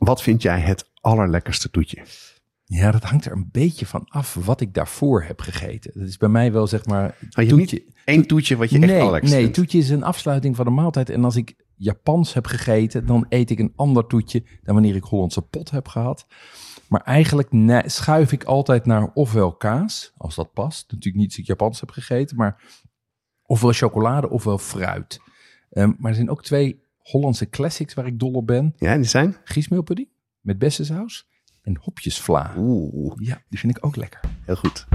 wat vind jij het allerlekkerste toetje? Ja, dat hangt er een beetje van af wat ik daarvoor heb gegeten. Dat is bij mij wel zeg maar. Oh, hebt toetje. één toetje wat je echt nee, allerlekkerst nee, vindt? toetje is een afsluiting van de maaltijd. En als ik Japans heb gegeten, dan eet ik een ander toetje dan wanneer ik Hollandse pot heb gehad. Maar eigenlijk ne- schuif ik altijd naar ofwel kaas, als dat past. Natuurlijk niet als ik Japans heb gegeten, maar ofwel chocolade ofwel fruit. Ehm, maar er zijn ook twee Hollandse classics waar ik dol op ben. Ja, die zijn? Griesmeelpudding met bessensaus en hopjesvla. Oeh, Ja, die vind ik ook lekker. heel goed.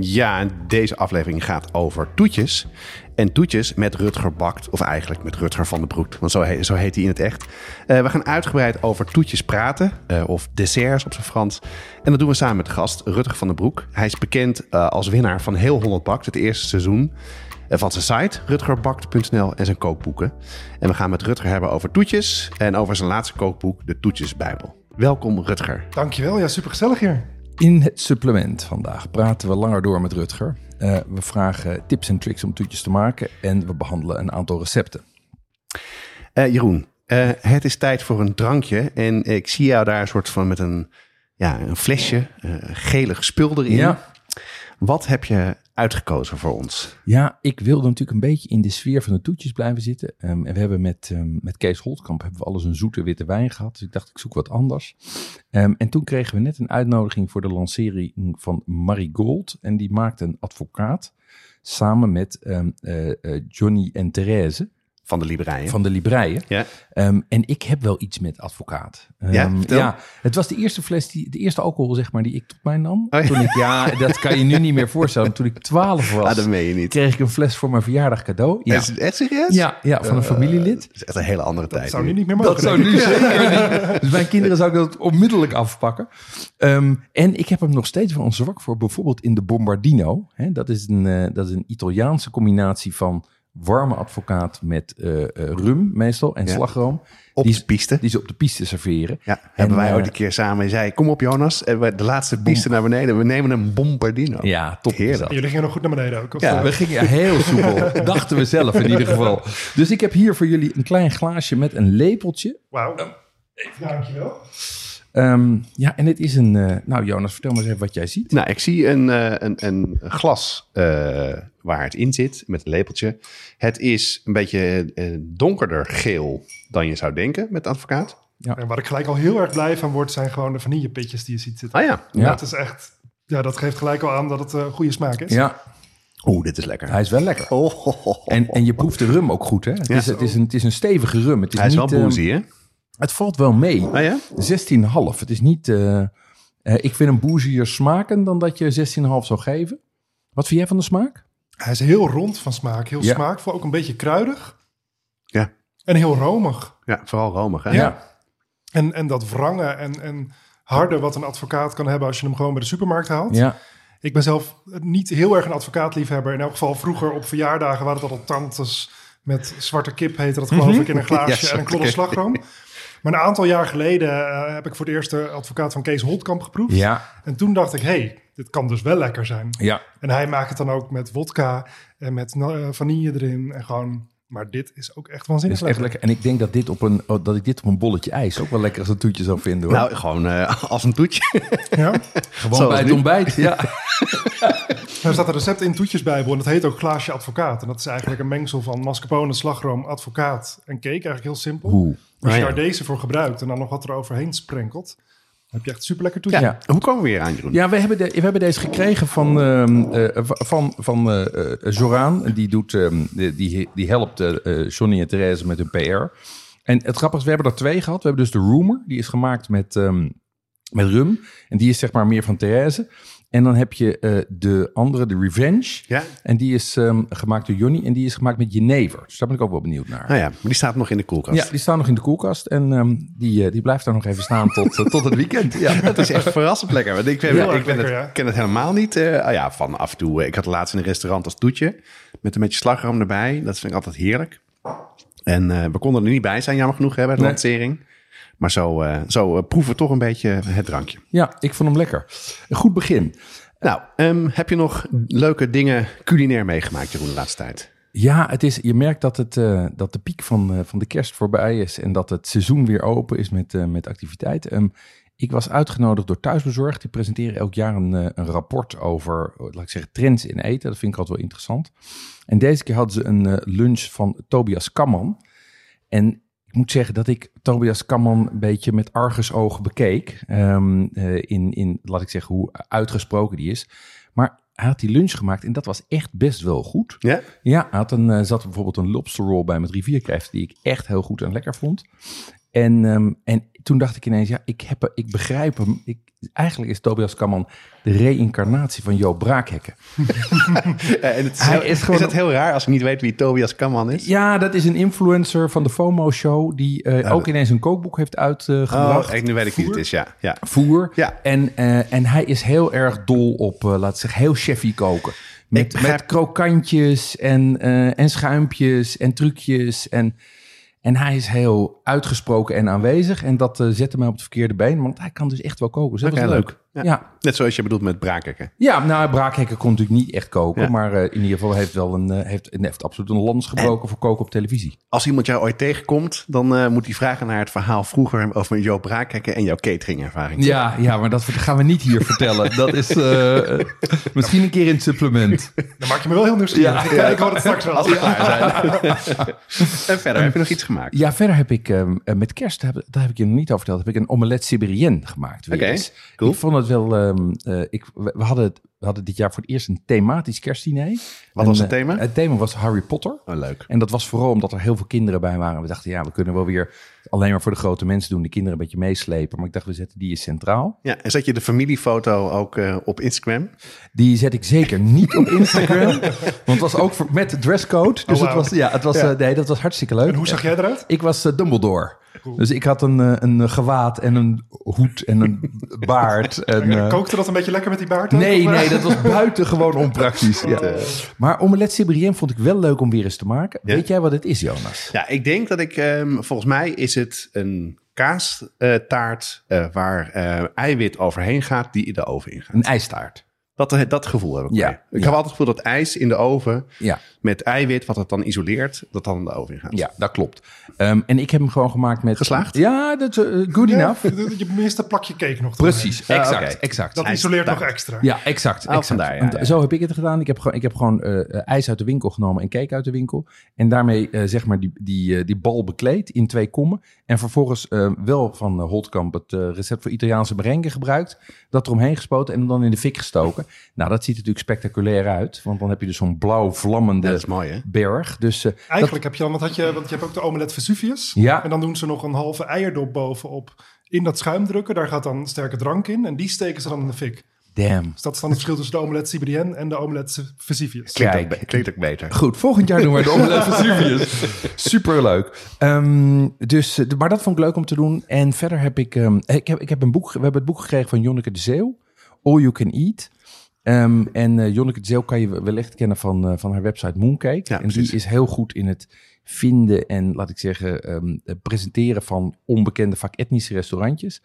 Ja, deze aflevering gaat over toetjes. En toetjes met Rutger Bakt, of eigenlijk met Rutger van den Broek, want zo, he- zo heet hij in het echt. Eh, we gaan uitgebreid over toetjes praten, eh, of desserts op zijn Frans. En dat doen we samen met de gast Rutger van den Broek. Hij is bekend eh, als winnaar van Heel Holland Bakt, het eerste seizoen. van zijn site, rutgerbakt.nl en zijn kookboeken. En we gaan met Rutger hebben over toetjes en over zijn laatste kookboek, de Toetjesbijbel. Welkom Rutger. Dankjewel, ja, super gezellig hier. In het supplement vandaag praten we langer door met Rutger. Eh, we vragen tips en tricks om toetjes te maken en we behandelen een aantal recepten. Eh, Jeroen, eh, het is tijd voor een drankje. En ik zie jou daar een soort van met een, ja, een flesje, gelig spul erin. Ja. Wat heb je uitgekozen voor ons? Ja, ik wilde natuurlijk een beetje in de sfeer van de toetjes blijven zitten. Ehm, en we hebben met, ehm, met Kees Holtkamp hebben we alles een zoete witte wijn gehad. Dus ik dacht, ik zoek wat anders. Ehm, en toen kregen we net een uitnodiging voor de lancering van Marigold. En die maakte een advocaat samen met eh, eh, Johnny en Therese Van de Libreien. van de Libreien. Ja. Ehm, en ik heb wel iets met advocaat. Ehm, Ja, ja, het was de eerste fles, die, de eerste alcohol zeg maar die ik tot mij nam. Oh ja. Toen ik, ja, dat kan je nu niet meer voorstellen. Toen ik 12 was, Ah, dat meen je niet. kreeg ik een fles voor mijn verjaardag cadeau. Ja, Is het echt serieus? ja, ja van een familielid. Dat is echt een hele andere tijd. Dat zou nu. niet meer mogen. Dat zou ik. nu zeker niet. Dus mijn kinderen zouden dat onmiddellijk afpakken. Ehm, en ik heb hem nog steeds wel een zwak voor bijvoorbeeld in de Bombardino. Hè, dat, is een, eh, dat is een Italiaanse combinatie van warme advocaat met eh, eh, rum meestal en Ja. slagroom. Op die, de piste. Die ze op de piste serveren. Ja, hebben wij eh, ooit een keer samen. Je zei, kom op Jonas. En we de laatste piste naar beneden. We nemen een bombardino. Ja, top. Heerlijk. dat. Jullie gingen nog goed naar beneden ook. of- Ja. We gingen heel soepel. Dachten we zelf in ieder geval. Dus ik heb hier voor jullie een klein glaasje met een lepeltje. Wauw. Dankjewel. Ehm, ja, en het is een... eh, nou Jonas, vertel maar eens even wat jij ziet. Nou, ik zie een, eh, een, een glas eh, waar het in zit met een lepeltje. Het is een beetje eh, donkerder geel dan je zou denken met advocaat. En waar ik gelijk al heel erg blij van word, zijn gewoon de vanillepitjes die je ziet zitten. Ah ja. Ja. Dat is echt... Ja, dat geeft gelijk al aan dat het een goede smaak is. Ja, Oeh, dit is lekker. hij is wel lekker. Oh, ho, ho, ho. En, en je proeft de rum ook goed, hè? Het, Ja. is, het, is, een, het is een stevige rum. Het is, Hij is wel niet, ehm, boozy, hè? Het valt wel mee. Ah ja? 16,5. Het is niet... eh, eh, ik vind hem boozier smaken dan dat je 16,5 zou geven. Wat vind jij van de smaak? Hij is heel rond van smaak. Heel Ja. smaakvol. Ook een beetje kruidig. Ja. En heel romig. Ja, vooral romig, hè? Ja. En, en dat wrange en, en harde wat een advocaat kan hebben als je hem gewoon bij de supermarkt haalt. Ja. Ik ben zelf niet heel erg een advocaatliefhebber. In elk geval vroeger op verjaardagen waren het altijd tantes met zwarte kip heette dat geloof ik in een glaasje Ja, en een kloddel zwarte slagroom. Maar een aantal jaar geleden eh, heb ik voor het eerst de advocaat van Kees Holtkamp geproefd. Ja. En toen dacht ik, hey, dit kan dus wel lekker zijn. Ja. En hij maakt het dan ook met wodka en met eh, vanille erin en gewoon... Maar dit is ook echt waanzinnig is echt lekker. En ik denk dat, dit op een, oh, dat ik dit op een bolletje ijs ook wel lekker als een toetje zou vinden. Hoor. Nou, gewoon eh, als een toetje. Ja. Gewoon zoals bij het nu. ontbijt. Ja. Er staat een recept in Toetjesbijbel en dat heet ook glaasje advocaat. En dat is eigenlijk een mengsel van mascarpone, slagroom, advocaat en cake. Eigenlijk heel simpel. Hoe? Als je Ah, daar deze voor gebruikt en dan nog wat er overheen sprenkelt, heb je echt super lekker toetje. Ja. Ja. Hoe komen we weer aan, Jeroen? Ja, we hebben, de, we hebben deze gekregen van, ehm, eh, van, van eh, eh, Zoraan. Die, doet, ehm, die, die, die helpt Johnny en Therese met hun PR. En het grappige is, we hebben er twee gehad. We hebben dus de Rumor, die is gemaakt met, ehm, met rum. En die is zeg maar meer van Therese. En dan heb je eh, de andere, de Revenge. Ja? En die is ehm, gemaakt door Johnny. En die is gemaakt met Jenever. Dus daar ben ik ook wel benieuwd naar. Nou ja, maar die staat nog in de koelkast. Ja, die staan nog in de koelkast. En ehm, die, eh, die blijft daar nog even staan tot, eh, tot het weekend. Ja. Het is echt verrassend lekker. Want ik, ben, ik erg ben lekker, het, ja. ken het helemaal niet. eh, ah ja, van af en toe. Ik had laatst in een restaurant als toetje. Met een beetje slagroom erbij. Dat vind ik altijd heerlijk. En eh, we konden er niet bij zijn, jammer genoeg, hè, bij de Nee. lancering. Maar zo, eh, zo eh, proeven we toch een beetje het drankje. ja, ik vond hem lekker. Een goed begin. Nou, ehm, heb je nog leuke dingen culinair meegemaakt, Jeroen, de laatste tijd? Ja, het is, je merkt dat, het, eh, dat de piek van, van de kerst voorbij is en dat het seizoen weer open is met, met activiteit. Ehm, ik was uitgenodigd door Thuisbezorgd. Die presenteren elk jaar een, een rapport over, laat ik zeggen, trends in eten. Dat vind ik altijd wel interessant. En deze keer hadden ze een lunch van Tobias Kamman. En moet zeggen dat ik Tobias Kamman een beetje met argusogen bekeek. Ehm, eh, in, in, laat ik zeggen, hoe uitgesproken die is. Maar hij had die lunch gemaakt en dat was echt best wel goed. Ja? Ja, hij had een, eh, zat bijvoorbeeld een lobster roll bij met rivierkrijft die ik echt heel goed en lekker vond. En, ehm, en toen dacht ik ineens, ja, ik, heb, ik begrijp hem. Ik, eigenlijk is Tobias Kamman de reïncarnatie van Joop Braakhekken. En het is, Hij heel- is gewoon- is het heel raar als ik niet weet wie Tobias Kamman is? Ja, dat is een influencer van de FOMO-show die eh, ook ineens een kookboek heeft uitgebracht. Oh, nu weet ik wie het is, ja. ja. Voer. Ja. En, eh, en hij is heel erg dol op, eh laat ik zeggen, heel chefy koken. Met, begrijp- met krokantjes en, en schuimpjes en trucjes. En, en hij is heel uitgesproken en aanwezig. En dat eh, zette mij op het verkeerde been, want hij kan dus echt wel koken. Dus dat was leuk. leuk. Ja. Ja. Ja. Net zoals je bedoelt met braakhekken. nou, Braakhekken kon natuurlijk niet echt koken. Ja. Maar eh, in ieder geval heeft wel een, eh, heeft, heeft absoluut een lans gebroken voor koken op televisie. Als iemand jou ooit tegenkomt, dan eh, moet hij vragen naar het verhaal vroeger over Joop Braakhekken en jouw cateringervaring. Ja, ja, maar dat gaan we niet hier vertellen. Dat is eh, misschien een keer in het supplement. Dan maak je me wel heel nieuwsgierig. Ja. Ik, ik hoor het straks wel. Als we klaar zijn. en verder, heb je nog iets gemaakt? Ja, verder heb ik ehm, eh, met kerst, heb, daar heb ik je nog niet over verteld, heb ik een omelet Siberienne gemaakt. Oké, cool. Ik vond het wel, ehm, eh, ik, we, hadden, het- we hadden dit jaar voor het eerst een thematisch kerstdiner. Wat En, was het eh, thema? het thema was Harry Potter. Oh, leuk. En dat was vooral omdat er heel veel kinderen bij waren. We dachten, ja, we kunnen wel weer alleen maar voor de grote mensen doen, de kinderen een beetje meeslepen. Maar ik dacht, we zetten die eens centraal. Ja, en zet je de familiefoto ook eh, op Instagram? Die zet ik zeker niet op Instagram. want het was ook voor, met de dresscode. Dus Oh, het was, ja, het was, Ja. eh, nee, dat was hartstikke leuk. En hoe zag jij eruit? Ik was eh, Dumbledore. Dus ik had een, een gewaad en een hoed en een baard. En, Kookte dat een beetje lekker met die baard? ook, nee, nee, dat was buitengewoon onpraktisch. Ja. Maar omelet Siberienne vond ik wel leuk om weer eens te maken. Ja? Weet jij wat het is, Jonas? Ja, ik denk dat ik, ehm, volgens mij is het een kaastaart eh, waar eh, eiwit overheen gaat die in de oven ingaat. Een ijstaart. Dat, eh, dat gevoel heb ik. Ja, bij. Ik ja. heb altijd het gevoel dat ijs in de oven Ja, met eiwit, wat het dan isoleert, dat dan in de oven ingaat. ja dat klopt. Ehm, en ik heb hem gewoon gemaakt met... Geslaagd? Ja, dat eh, good Ja, enough. je- je minste plakje cake nog. Precies, exact, exact. Dat isoleert nog extra. Ja, exact. Oh, exact. vandaar, ja, Want ja. Zo heb ik het gedaan. Ik heb gewoon, ik heb gewoon eh, ijs uit de winkel genomen en cake uit de winkel. En daarmee zeg maar die, die, die bal bekleed in twee kommen. En vervolgens eh, wel van uh, Holtkamp het recept voor Italiaanse merengue gebruikt. Dat eromheen gespoten en dan in de fik gestoken. Nou, dat ziet er natuurlijk spectaculair uit. Want dan heb je dus zo'n blauw vlammende Dat is mooi, hè? berg. Dus eh, Eigenlijk heb je dan, wat had je, want je hebt ook de omelet Vesuvius. Ja. En dan doen ze nog een halve eierdop bovenop in dat schuim drukken. Daar gaat dan sterke drank in. En die steken ze dan in de fik. damn. Dus dat is dan het verschil tussen de omelet Siberienne en de omelet Vesuvius. Klinkt, ook, klinkt ook beter. Goed, volgend jaar doen we de Omelet Vesuvius. Superleuk. Ehm, dus, eh, maar dat vond ik leuk om te doen. En verder heb ik... ehm, ik, heb, ik heb een boek... We hebben het boek gekregen van Jonneke de Zeeuw. All You Can Eat. Ehm, en eh Jonneke Zeeuw kan je wellicht kennen van, eh, van haar website Mooncake. Ja, en die is heel goed in het vinden en, laat ik zeggen, ehm, presenteren van onbekende, vaak etnische restaurantjes.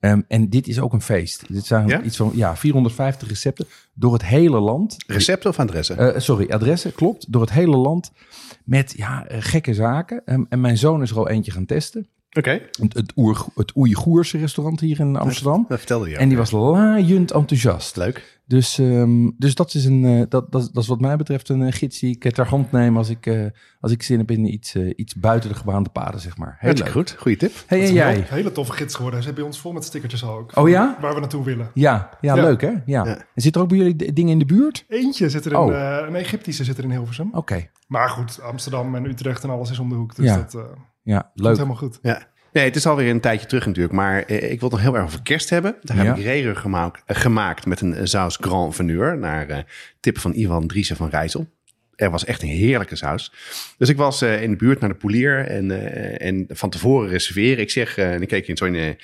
Ehm, en dit is ook een feest. Dit zijn Ja? iets van ja, 450 recepten door het hele land. Recepten of adressen? Eh, sorry, adressen, klopt. Door het hele land. Met ja, gekke zaken. En mijn zoon is er al eentje gaan testen. Oké, Het, het, Oer, het Oeigoerse restaurant hier in Amsterdam. dat vertelde je. En die was laaiend enthousiast. leuk. Dus, ehm, dus dat, is een, eh, dat, dat, dat is wat mij betreft een eh, gids die ik ter hand neem als ik, eh, als ik zin heb in iets, iets buiten de gebaande paden, zeg maar. Heel leuk. goed. Goeie tip. Hey, Dat en is een jij? hele toffe gids geworden. Ze hebben bij ons vol met stickertjes al ook. Oh ja? Waar we naartoe willen. Ja, ja, Ja. leuk hè? Ja. Ja. En zit er ook bij jullie dingen in de buurt? Eentje zit er in, Oh. een Egyptische zit er in Hilversum. Oké. Maar goed, Amsterdam en Utrecht en alles is om de hoek. Dus Ja. dat, Ja, Komt leuk. helemaal goed. Ja. Nee, het is alweer een tijdje terug natuurlijk. Maar eh, ik wil het nog heel erg over kerst hebben. Daar Ja. heb ik reren gemaakt, eh, gemaakt met een eh, saus Grand Veneur. Naar eh, tip van Ivan Driessen van Rijssel. Er was echt een heerlijke saus. Dus ik was in de buurt naar de polier en, en van tevoren reserveren. Ik zeg, en ik keek in zo in, de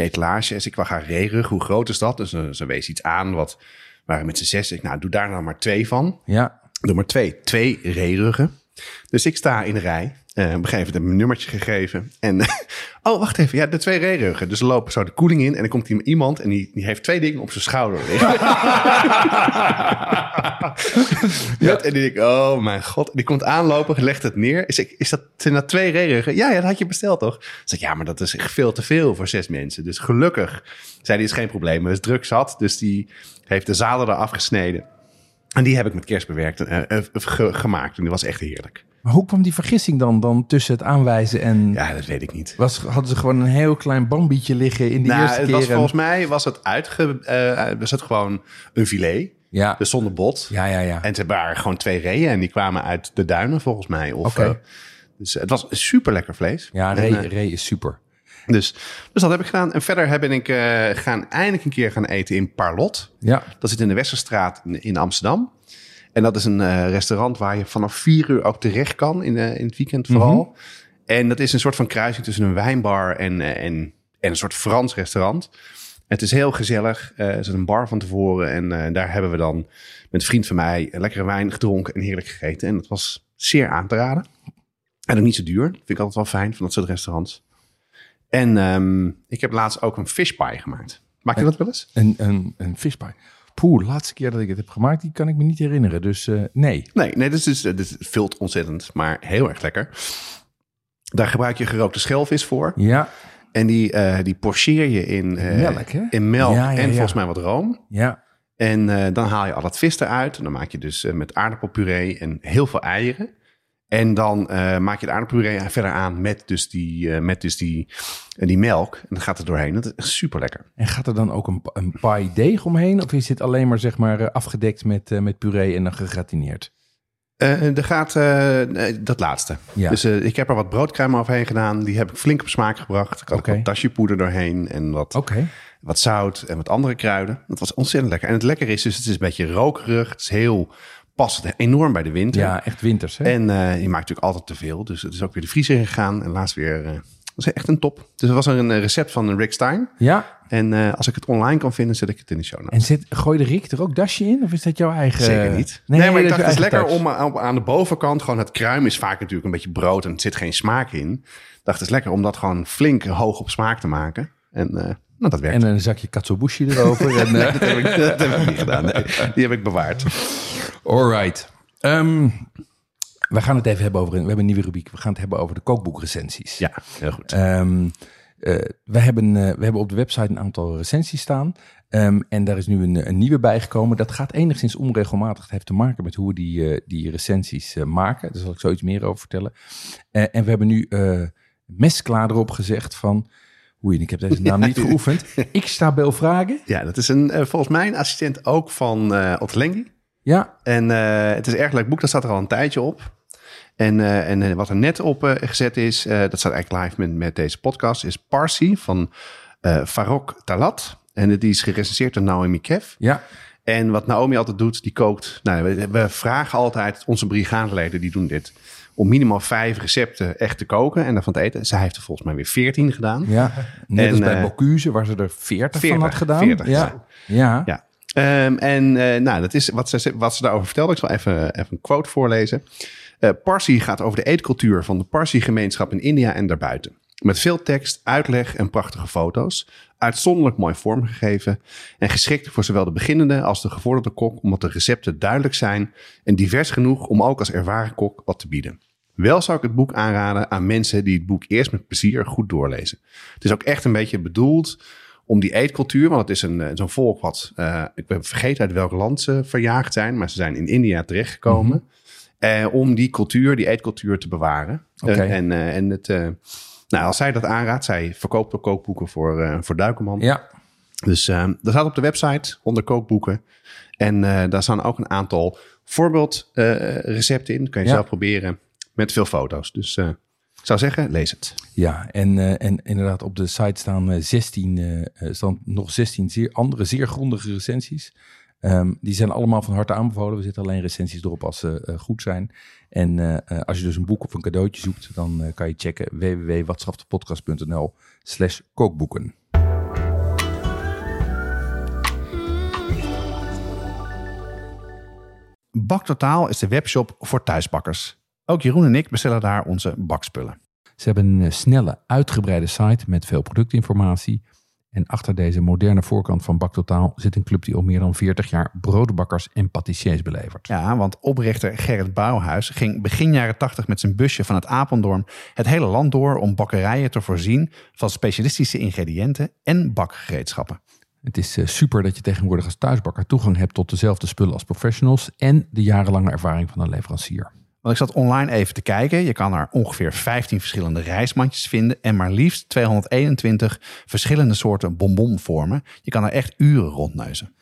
etalage. Dus ik wou gaan rerug. Hoe groot is dat? Dus ze wees iets aan. Wat waren met z'n zes. Ik, nou, doe daar nou maar twee van. Ja, Nummer twee, twee reeruggen. Dus ik sta in de rij. Eh, op een gegeven moment mijn nummertje gegeven. En, oh, wacht even. Ja, de twee reeruggen. Dus er lopen zo de koeling in. En dan komt hier iemand en die, die heeft twee dingen op zijn schouder liggen. ja. En die denk ik, oh mijn god. Die komt aanlopen, legt het neer. Is, ik, is dat, zijn dat twee reeruggen? Ja, ja, dat had je besteld toch? Zeg ik, ja, maar dat is echt veel te veel voor zes mensen. Dus gelukkig zei die is geen probleem. Het is druk zat. Dus die heeft de zaden eraf gesneden. En die heb ik met kerst bewerkt en eh, eh, ge- gemaakt. En die was echt heerlijk. Maar hoe kwam die vergissing dan, dan tussen het aanwijzen en... Ja, dat weet ik niet. Was, hadden ze gewoon een heel klein bambietje liggen in de Nou, eerste het keer? was, en- volgens mij was het, uitge, eh, was het gewoon een filet. Ja, Dus zonder bot. ja, ja. ja. En ze waren gewoon twee reeën. En die kwamen uit de duinen volgens mij. Of, Oké. eh, dus het was super lekker vlees. Ja, En, eh, Ray is super. dus, dus dat heb ik gedaan. En verder heb ik gaan eindelijk een keer gaan eten in Parlot. Ja, Dat zit in de Westerstraat in, in Amsterdam. En dat is een eh, restaurant waar je vanaf vier uur ook terecht kan, in, eh, in het weekend vooral. En dat is een soort van kruising tussen een wijnbar en, eh, en, en een soort Frans restaurant. Het is heel gezellig. Er zit een bar van tevoren. En daar hebben we dan met een vriend van mij lekkere wijn gedronken en heerlijk gegeten. En dat was zeer aan te raden. En ook niet zo duur. Dat vind ik altijd wel fijn van dat soort restaurants. En ehm, ik heb laatst ook een fish pie gemaakt. Maak je dat wel eens? een, een, een fishpie. Poeh, de laatste keer dat ik het heb gemaakt, die kan ik me niet herinneren. Dus eh, nee. Nee, nee dit, is, dit is- vult ontzettend, maar heel erg lekker. Daar gebruik je gerookte schelvis voor. Ja, En die, eh, die pocheer je in, eh, melk, hè? in melk Ja, ja, en ja. volgens mij wat room. ja. En eh, dan haal je al dat vis eruit. En dan maak je dus eh, met aardappelpuree en heel veel eieren. En dan eh, maak je de aardappelpuree verder aan met dus die, eh, met dus die, eh, die melk. En dan gaat het doorheen. Dat is echt super lekker. En gaat er dan ook een, een pie deeg omheen? Of is dit alleen maar, zeg maar afgedekt met, met puree en dan gegratineerd? Er gaat dat laatste. Ja. Dus ik heb er wat broodkruim overheen gedaan. Die heb ik flink op smaak gebracht. Ik had ook wat tasjepoeder doorheen en wat, wat zout en wat andere kruiden. Dat was ontzettend lekker. En het lekker is dus, het is een beetje rokerig. Het is heel passend, enorm bij de winter. Ja, echt winters, hè? En eh, je maakt natuurlijk altijd te veel. Dus het is ook weer de vriezer gegaan. En laatst weer... dat is echt een top. Dus er was een eh, recept van Rick Stein. ja, En als ik het online kan vinden, zet ik het in de show notes. en zit, gooi de Riek er ook dasje in? Of is dat jouw eigen... Zeker niet. Nee, maar ik dacht, het is lekker om aan- de bovenkant... gewoon het kruim is vaak natuurlijk een beetje brood... en er zit geen smaak in. Ik dacht, het is lekker om dat gewoon flink hoog op smaak te maken. En eh, nou, dat werkt. En een zakje katsuobushi erover. en, dat, heb ik, dat heb ik niet gedaan. Nee, die heb ik bewaard. Alright. Ehm, we gaan het even hebben over... We hebben een nieuwe rubriek. We gaan het hebben over de kookboekrecensies. Ja, heel goed. Ehm, eh, we, hebben, eh, we hebben op de website een aantal recensies staan. Ehm, en daar is nu een, een nieuwe bijgekomen. Dat gaat enigszins onregelmatig. Het heeft te maken met hoe we die, eh, die recensies maken. Daar zal ik zoiets meer over vertellen. En we hebben nu mesklaar erop gezegd van... Oei, ik heb deze naam niet geoefend. Ik sta Bel Vragen. Ja, dat is een, volgens mij een assistent ook van eh Ottelengi. Ja, En eh, het is een erg leuk boek, dat staat er al een tijdje op. En, eh, en eh, wat er net op gezet is, dat staat eigenlijk live met, met deze podcast, is Parsi van Farok Talat. En die is gerecenseerd door Naomi Kev. ja. En wat Naomi altijd doet, die kookt. Nou, we, we vragen altijd, onze brigadeleden die doen dit, om minimaal vijf recepten echt te koken en daarvan te eten. Zij heeft er volgens mij weer veertien gedaan. ja. Net En, als bij Bocuse, waar ze er 40, van 40, had gedaan. 40 ja. ja. Ja. Ehm, en eh, nou, dat is wat ze, wat ze daarover vertelde. Ik zal even, even een quote voorlezen. Eh Parsi gaat over de eetcultuur van de Parsi-gemeenschap in India en daarbuiten. Met veel tekst, uitleg en prachtige foto's. Uitzonderlijk mooi vormgegeven. En geschikt voor zowel de beginnende als de gevorderde kok, omdat de recepten duidelijk zijn en divers genoeg om ook als ervaren kok wat te bieden. Wel zou ik het boek aanraden aan mensen die het boek eerst met plezier goed doorlezen. Het is ook echt een beetje bedoeld om die eetcultuur, want het is een, eh, zo'n volk wat, eh, ik ben vergeten uit welk land ze verjaagd zijn, maar ze zijn in India terechtgekomen. eh, om die cultuur, die eetcultuur te bewaren. Oké. Eh, en, en het, nou, als zij dat aanraadt, zij verkoopt ook kookboeken voor, voor Duikerman. ja. Dus dat staat op de website onder kookboeken. En daar staan ook een aantal voorbeeldrecepten in. Dat kan je Ja. zelf proberen met veel foto's. Dus eh, zou zeggen, lees het. Ja, en, eh, en inderdaad op de site staan, eh, 16, eh, eh, staan nog 16 zeer, andere zeer grondige recensies. Ehm, die zijn allemaal van harte aanbevolen. We zetten alleen recensies erop als ze goed zijn. En als je dus een boek of een cadeautje zoekt, dan kan je checken www.watschaftepodcast.nl slash kookboeken. Baktotaal is de webshop voor thuisbakkers. Ook Jeroen en ik bestellen daar onze bakspullen. Ze hebben een eh, snelle, uitgebreide site met veel productinformatie. En achter deze moderne voorkant van Baktotaal zit een club die al meer dan 40 jaar broodbakkers en patissiers belevert. Ja, want oprichter Gerrit Bouwhuis ging begin jaren 80 met zijn busje van het Apeldoorn het hele land door om bakkerijen te voorzien van specialistische ingrediënten en bakgereedschappen. Het is eh, super dat je tegenwoordig als thuisbakker toegang hebt tot dezelfde spullen als professionals en de jarenlange ervaring van een leverancier. Want ik zat online even te kijken. Je kan er ongeveer 15 verschillende reismandjes vinden en maar liefst 221 verschillende soorten bonbonvormen. Je kan er echt uren rondneuzen.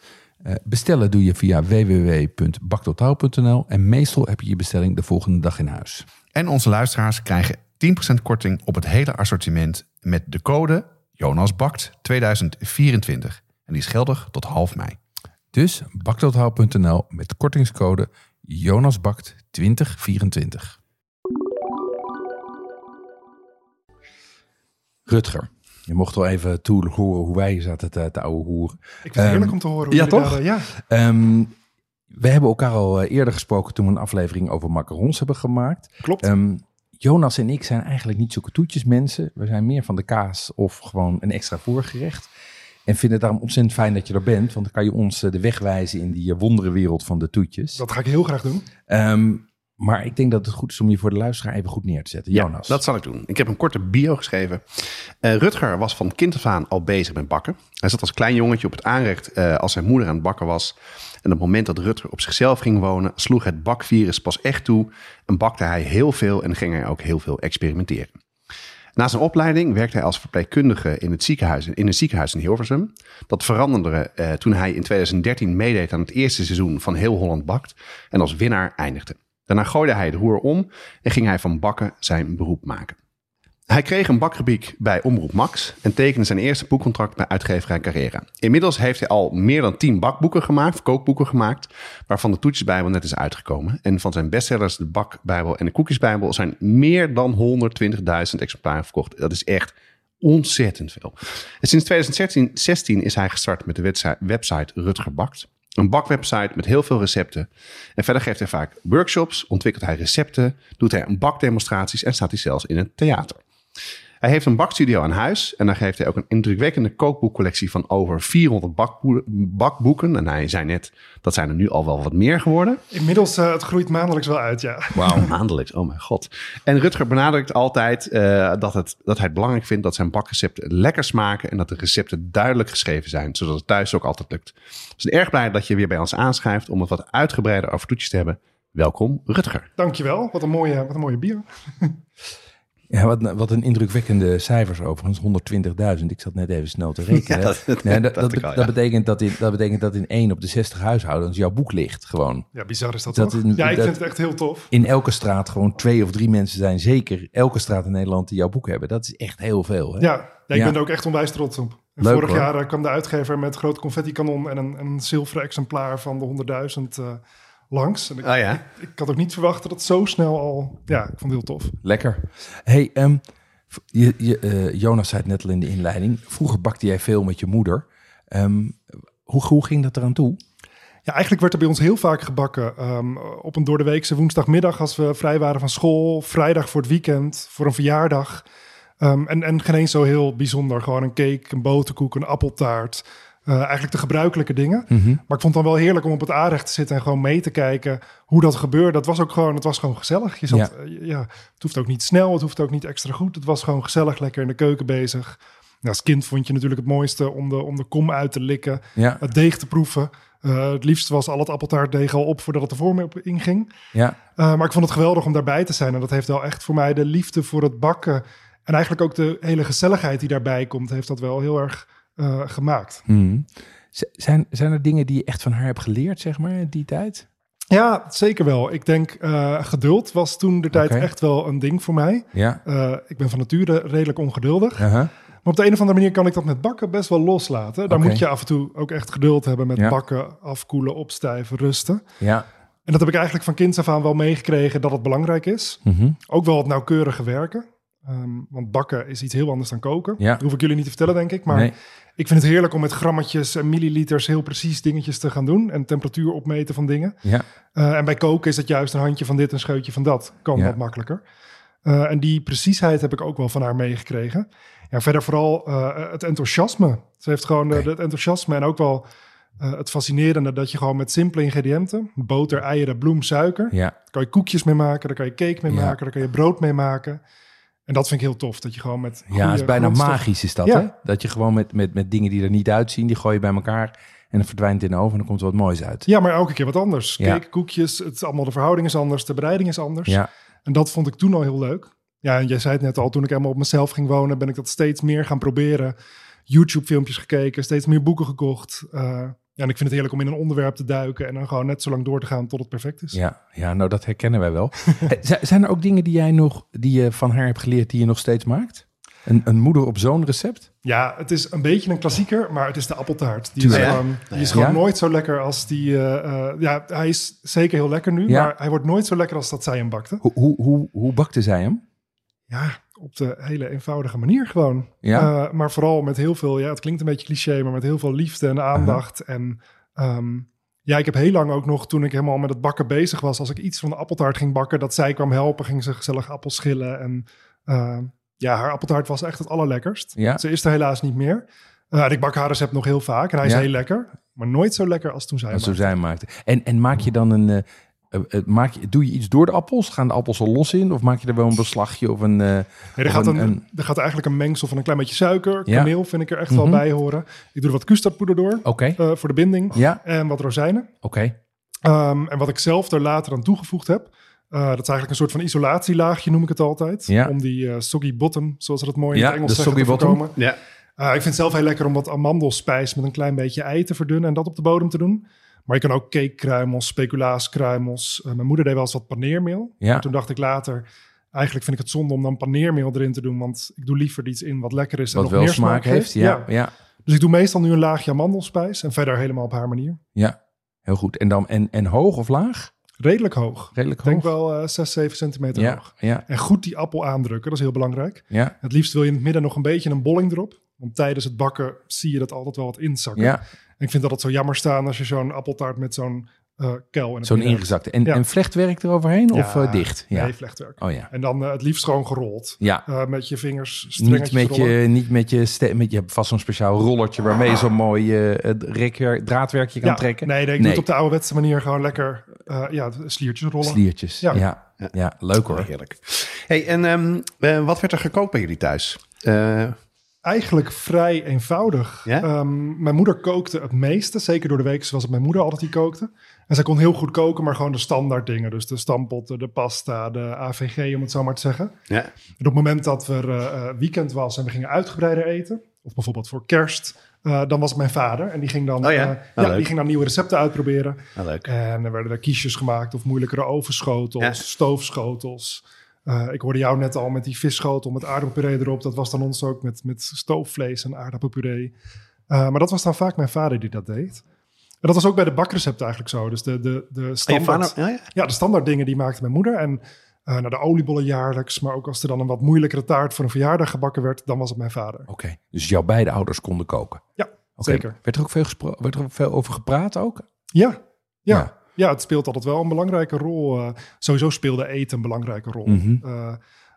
Eh, bestellen doe je via www.baktotaal.nl en meestal heb je je bestelling de volgende dag in huis. En onze luisteraars krijgen 10% korting op het hele assortiment met de code Jonasbakt 2024. En die is geldig tot half mei. Dus baktotaal.nl met kortingscode Jonasbakt 2024. Rutger, je mocht wel even toe horen hoe wij zaten te, te ouwe hoeren. Ik vind het heerlijk om te horen. hoe ja, toch? daar, eh, ja, Ehm, we hebben elkaar al eh, eerder gesproken toen we een aflevering over macarons hebben gemaakt. klopt. Ehm, Jonas en ik zijn eigenlijk niet zulke toetjesmensen. We zijn meer van de kaas of gewoon een extra voorgerecht. En vinden het daarom ontzettend fijn dat je er bent. Want dan kan je ons eh, de weg wijzen in die eh, wonderenwereld van de toetjes. dat ga ik heel graag doen. Ehm, maar ik denk dat het goed is om je voor de luisteraar even goed neer te zetten. Jonas. dat zal ik doen. Ik heb een korte bio geschreven. Eh, Rutger was van kind af aan al bezig met bakken. Hij zat als klein jongetje op het aanrecht eh, als zijn moeder aan het bakken was. En op het moment dat Rutger op zichzelf ging wonen, sloeg het bakvirus pas echt toe. En bakte hij heel veel en ging hij ook heel veel experimenteren. Na zijn opleiding werkte hij als verpleegkundige in, het ziekenhuis, in ziekenhuis in Hilversum. Dat veranderde eh, toen hij in 2013 meedeed aan het eerste seizoen van Heel Holland Bakt en als winnaar eindigde. Daarna gooide hij het roer om en ging hij van bakken zijn beroep maken. Hij kreeg een bakgebied bij Omroep Max en tekende zijn eerste boekcontract bij uitgeverij Carrera. Inmiddels heeft hij al meer dan 10 bakboeken gemaakt, kookboeken gemaakt, waarvan de Toetjesbijbel net is uitgekomen. En van zijn bestsellers, de Bakbijbel en de Koekjesbijbel, zijn meer dan 120.000 exemplaren verkocht. Dat is echt ontzettend veel. En sinds 2016 is hij gestart met de website, Rutger Bakt. Een bakwebsite met heel veel recepten. En verder geeft hij vaak workshops, ontwikkelt hij recepten, doet hij bakdemonstraties en staat hij zelfs in het theater. Hij heeft een bakstudio aan huis en daar geeft hij ook een indrukwekkende kookboekcollectie van over 400 bakboe- bakboeken. En hij zei net, dat zijn er nu al wel wat meer geworden. Inmiddels, eh, het groeit maandelijks wel uit, ja. Wauw, maandelijks, oh mijn god. En Rutger benadrukt altijd eh, dat, het, dat hij het belangrijk vindt dat zijn bakrecepten lekker smaken en dat de recepten duidelijk geschreven zijn, zodat het thuis ook altijd lukt. We zijn erg blij dat je weer bij ons aanschrijft om het wat uitgebreider over toetjes te hebben. Welkom, Rutger. Dankjewel. Wat een mooie, wat een mooie bier. Ja, wat, wat een indrukwekkende cijfers overigens, 120.000. Ik zat net even snel te rekenen. Ja, dat- Nee, dat, dacht dat, ik al, dat ja. betekent dat in, dat betekent dat in 1 op de 60 huishoudens jouw boek ligt gewoon. Ja, bizar is dat, Dat toch? in- ja, ik dat- vind het echt heel tof. In elke straat gewoon twee of drie mensen zijn zeker elke straat in Nederland die jouw boek hebben. Dat is echt heel veel. Hè? Ja, ja ik Ja. ben er ook echt onwijs trots op. En Leuk, vorig hoor. jaar eh, kwam de uitgever met groot confetti-kanon en een, een zilveren exemplaar van de 100.000 eh, langs. En ik, Ah ja? ik, ik had ook niet verwacht dat het zo snel al... Ja, ik vond het heel tof. Lekker. Hey, ehm, je, je, eh, Jonas zei het net al in de inleiding. Vroeger bakte jij veel met je moeder. Ehm, hoe, hoe ging dat eraan toe? Ja, eigenlijk werd er bij ons heel vaak gebakken. ehm, op een doordeweekse woensdagmiddag als we vrij waren van school. Vrijdag voor het weekend, voor een verjaardag. Ehm, en, en geen eens zo heel bijzonder. Gewoon een cake, een boterkoek, een appeltaart. Eh, eigenlijk de gebruikelijke dingen. Maar ik vond het dan wel heerlijk om op het aanrecht te zitten en gewoon mee te kijken hoe dat gebeurde. Dat was ook gewoon, het was gewoon gezellig. Je zat, Ja. ja, het hoeft ook niet snel, het hoeft ook niet extra goed. Het was gewoon gezellig, lekker in de keuken bezig. Als kind vond je natuurlijk het mooiste om de, om de kom uit te likken Ja, het deeg te proeven. Eh, het liefst was al het appeltaartdeeg al op voordat het voor me op inging. ja. Eh, maar ik vond het geweldig om daarbij te zijn. En dat heeft wel echt voor mij de liefde voor het bakken. En eigenlijk ook de hele gezelligheid die daarbij komt, heeft dat wel heel erg eh, gemaakt. Z- Zijn, zijn er dingen die je echt van haar hebt geleerd, zeg maar, die tijd? Ja, zeker wel. Ik denk eh, geduld was toen de tijd echt wel een ding voor mij. Ja. Eh, ik ben van nature redelijk ongeduldig. Uh-huh. Maar op de een of andere manier kan ik dat met bakken best wel loslaten. Daar moet je af en toe ook echt geduld hebben met Ja. bakken, afkoelen, opstijven, rusten. Ja. En dat heb ik eigenlijk van kinds af aan wel meegekregen dat het belangrijk is. Mhm. Ook wel het nauwkeurige werken. Ehm, want bakken is iets heel anders dan koken. Ja. Dat hoef ik jullie niet te vertellen, denk ik. Maar Nee. ik vind het heerlijk om met grammetjes en milliliters heel precies dingetjes te gaan doen. En temperatuur opmeten van dingen. Ja. Eh, en bij koken is het juist een handje van dit, een scheutje van dat. Kan Ja. wat makkelijker. Eh, en die preciesheid heb ik ook wel van haar meegekregen. Ja, verder vooral eh, het enthousiasme. Ze heeft gewoon het enthousiasme en ook wel het fascinerende dat je gewoon met simpele ingrediënten, boter, eieren, bloem, suiker, Ja. daar kan je koekjes mee maken, daar kan je cake mee maken, daar kan je brood mee maken. En dat vind ik heel tof, dat je gewoon met Ja, het is bijna magisch is dat, Ja. hè? Dat je gewoon met, met, met dingen die er niet uitzien, die gooi je bij elkaar en dan verdwijnt het in de oven en dan komt er wat moois uit. Ja, maar elke keer wat anders. Ja. Cake, koekjes, het is allemaal de verhouding is anders, de bereiding is anders. Ja, En dat vond ik toen al heel leuk. Ja, en jij zei het net al, toen ik helemaal op mezelf ging wonen, ben ik dat steeds meer gaan proberen. YouTube-filmpjes gekeken, steeds meer boeken gekocht. Eh, ja, en ik vind het heerlijk om in een onderwerp te duiken en dan gewoon net zo lang door te gaan tot het perfect is. ja, ja, nou dat herkennen wij wel. Eh, Zijn er ook dingen die jij nog, die je van haar hebt geleerd, die je nog steeds maakt? Een, een moeder op zo'n recept? Ja, het is een beetje een klassieker, maar het is de appeltaart. Die is gewoon, die is gewoon Ja? nooit zo lekker als die... eh, eh, ja, hij is zeker heel lekker nu, Ja. maar hij wordt nooit zo lekker als dat zij hem bakte. Hoe, hoe, hoe, hoe bakte zij hem? Ja, op de hele eenvoudige manier gewoon. Ja? Eh, maar vooral met heel veel, ja, het klinkt een beetje cliché, maar met heel veel liefde en aandacht. En ehm, ja, ik heb heel lang ook nog, toen ik helemaal met het bakken bezig was, als ik iets van de appeltaart ging bakken, dat zij kwam helpen, ging ze gezellig appels schillen. En eh, ja, haar appeltaart was echt het allerlekkerst. Ja. Ze is er helaas niet meer. Eh, en ik bak haar recept nog heel vaak en hij is Ja. heel lekker, maar nooit zo lekker als toen zij Als hem zo zij maakte. En, en maak je dan een... eh, eh, maak je, doe je iets door de appels? Gaan de appels er los in? Of maak je er wel een beslagje of een... eh, Nee, er, Of gaat een- een, een- er gaat eigenlijk een mengsel van een klein beetje suiker, Ja. kaneel vind ik er echt wel Mhm. bij horen. Ik doe er wat custardpoeder door Oké, eh, voor de binding ja, en wat rozijnen. oké. Ehm, en wat ik zelf er later aan toegevoegd heb, eh, dat is eigenlijk een soort van isolatielaagje, noem ik het altijd. Ja. Om die soggy bottom, zoals ze dat mooi in Ja, het Engels de zeggen, te soggy bottom. voorkomen. Ja. Eh, ik vind het zelf heel lekker om wat amandelspijs met een klein beetje ei te verdunnen en dat op de bodem te doen. Maar je kan ook cakekruimels, speculaaskruimels. Eh, mijn moeder deed wel eens wat paneermeel. Ja. Toen dacht ik later, eigenlijk vind ik het zonde om dan paneermeel erin te doen. Want ik doe liever iets in wat lekker is en Wat nog wel meer smaak heeft. Ja, ja. Dus ik doe meestal nu een laagje amandelspijs en verder helemaal op haar manier. ja. Heel goed. En, dan, en, en hoog of laag? Redelijk hoog. Redelijk Ik denk hoog? wel eh 6, 7 centimeter Ja, hoog. ja, En goed die appel aandrukken, dat is heel belangrijk. ja, Het liefst wil je in het midden nog een beetje een bolling erop. Want tijdens het bakken zie je dat altijd wel wat inzakken. ja. En ik vind dat het zo jammer staan als je zo'n appeltaart met zo'n eh kel in Zo'n ingezakte. En, Ja. en vlechtwerk eroverheen of eh, dicht? Ja. Nee, vlechtwerk. Oh ja. En dan eh, het liefst gewoon gerold. Ja. Eh, met je vingers Niet met, rollen. je, niet met je, met je hebt vast zo'n speciaal rollertje waarmee je zo'n mooi eh, rekwerk- draadwerkje kan ja, trekken. Nee, nee, ik Nee. doe het op de ouderwetse manier gewoon lekker eh, ja, sliertjes rollen. Sliertjes. Ja. Ja. Ja. leuk hoor. Heerlijk. Hey, en ehm, eh, wat werd er gekookt bij jullie thuis? Eigenlijk vrij eenvoudig. Ja? Ehm, mijn moeder kookte het meeste. Zeker door de week was het mijn moeder altijd die kookte. En zij kon heel goed koken, maar gewoon de standaard dingen. Dus de stampotten, de pasta, de AVG, om het zo maar te zeggen. ja. En op het moment dat er eh, eh, weekend was en we gingen uitgebreider eten, of bijvoorbeeld voor kerst, eh, dan was het mijn vader. En die ging dan, Oh ja? ja, leuk. die ging dan nieuwe recepten uitproberen. Leuk. En er werden er kiesjes gemaakt of moeilijkere ovenschotels, Ja. stoofschotels. Eh, ik hoorde jou net al met die visschotel met aardappelpuree erop. Dat was dan ons ook met, met stoofvlees en aardappelpuree. Eh, maar dat was dan vaak mijn vader die dat deed. En dat was ook bij de bakrecept eigenlijk zo. Dus de, de, de je standaard... vader, ja, ja. Ja, de standaard dingen die maakte mijn moeder. En eh naar de oliebollen jaarlijks. Maar ook als er dan een wat moeilijkere taart voor een verjaardag gebakken werd, dan was het mijn vader. Oké, dus jouw beide ouders konden koken. Ja, zeker. Werd er ook veel, gespro- werd er ook veel over gepraat ook? Ja, ja. Ja. Ja. het speelt altijd wel een belangrijke rol. Eh, sowieso speelde eten een belangrijke rol. Mhm. Eh,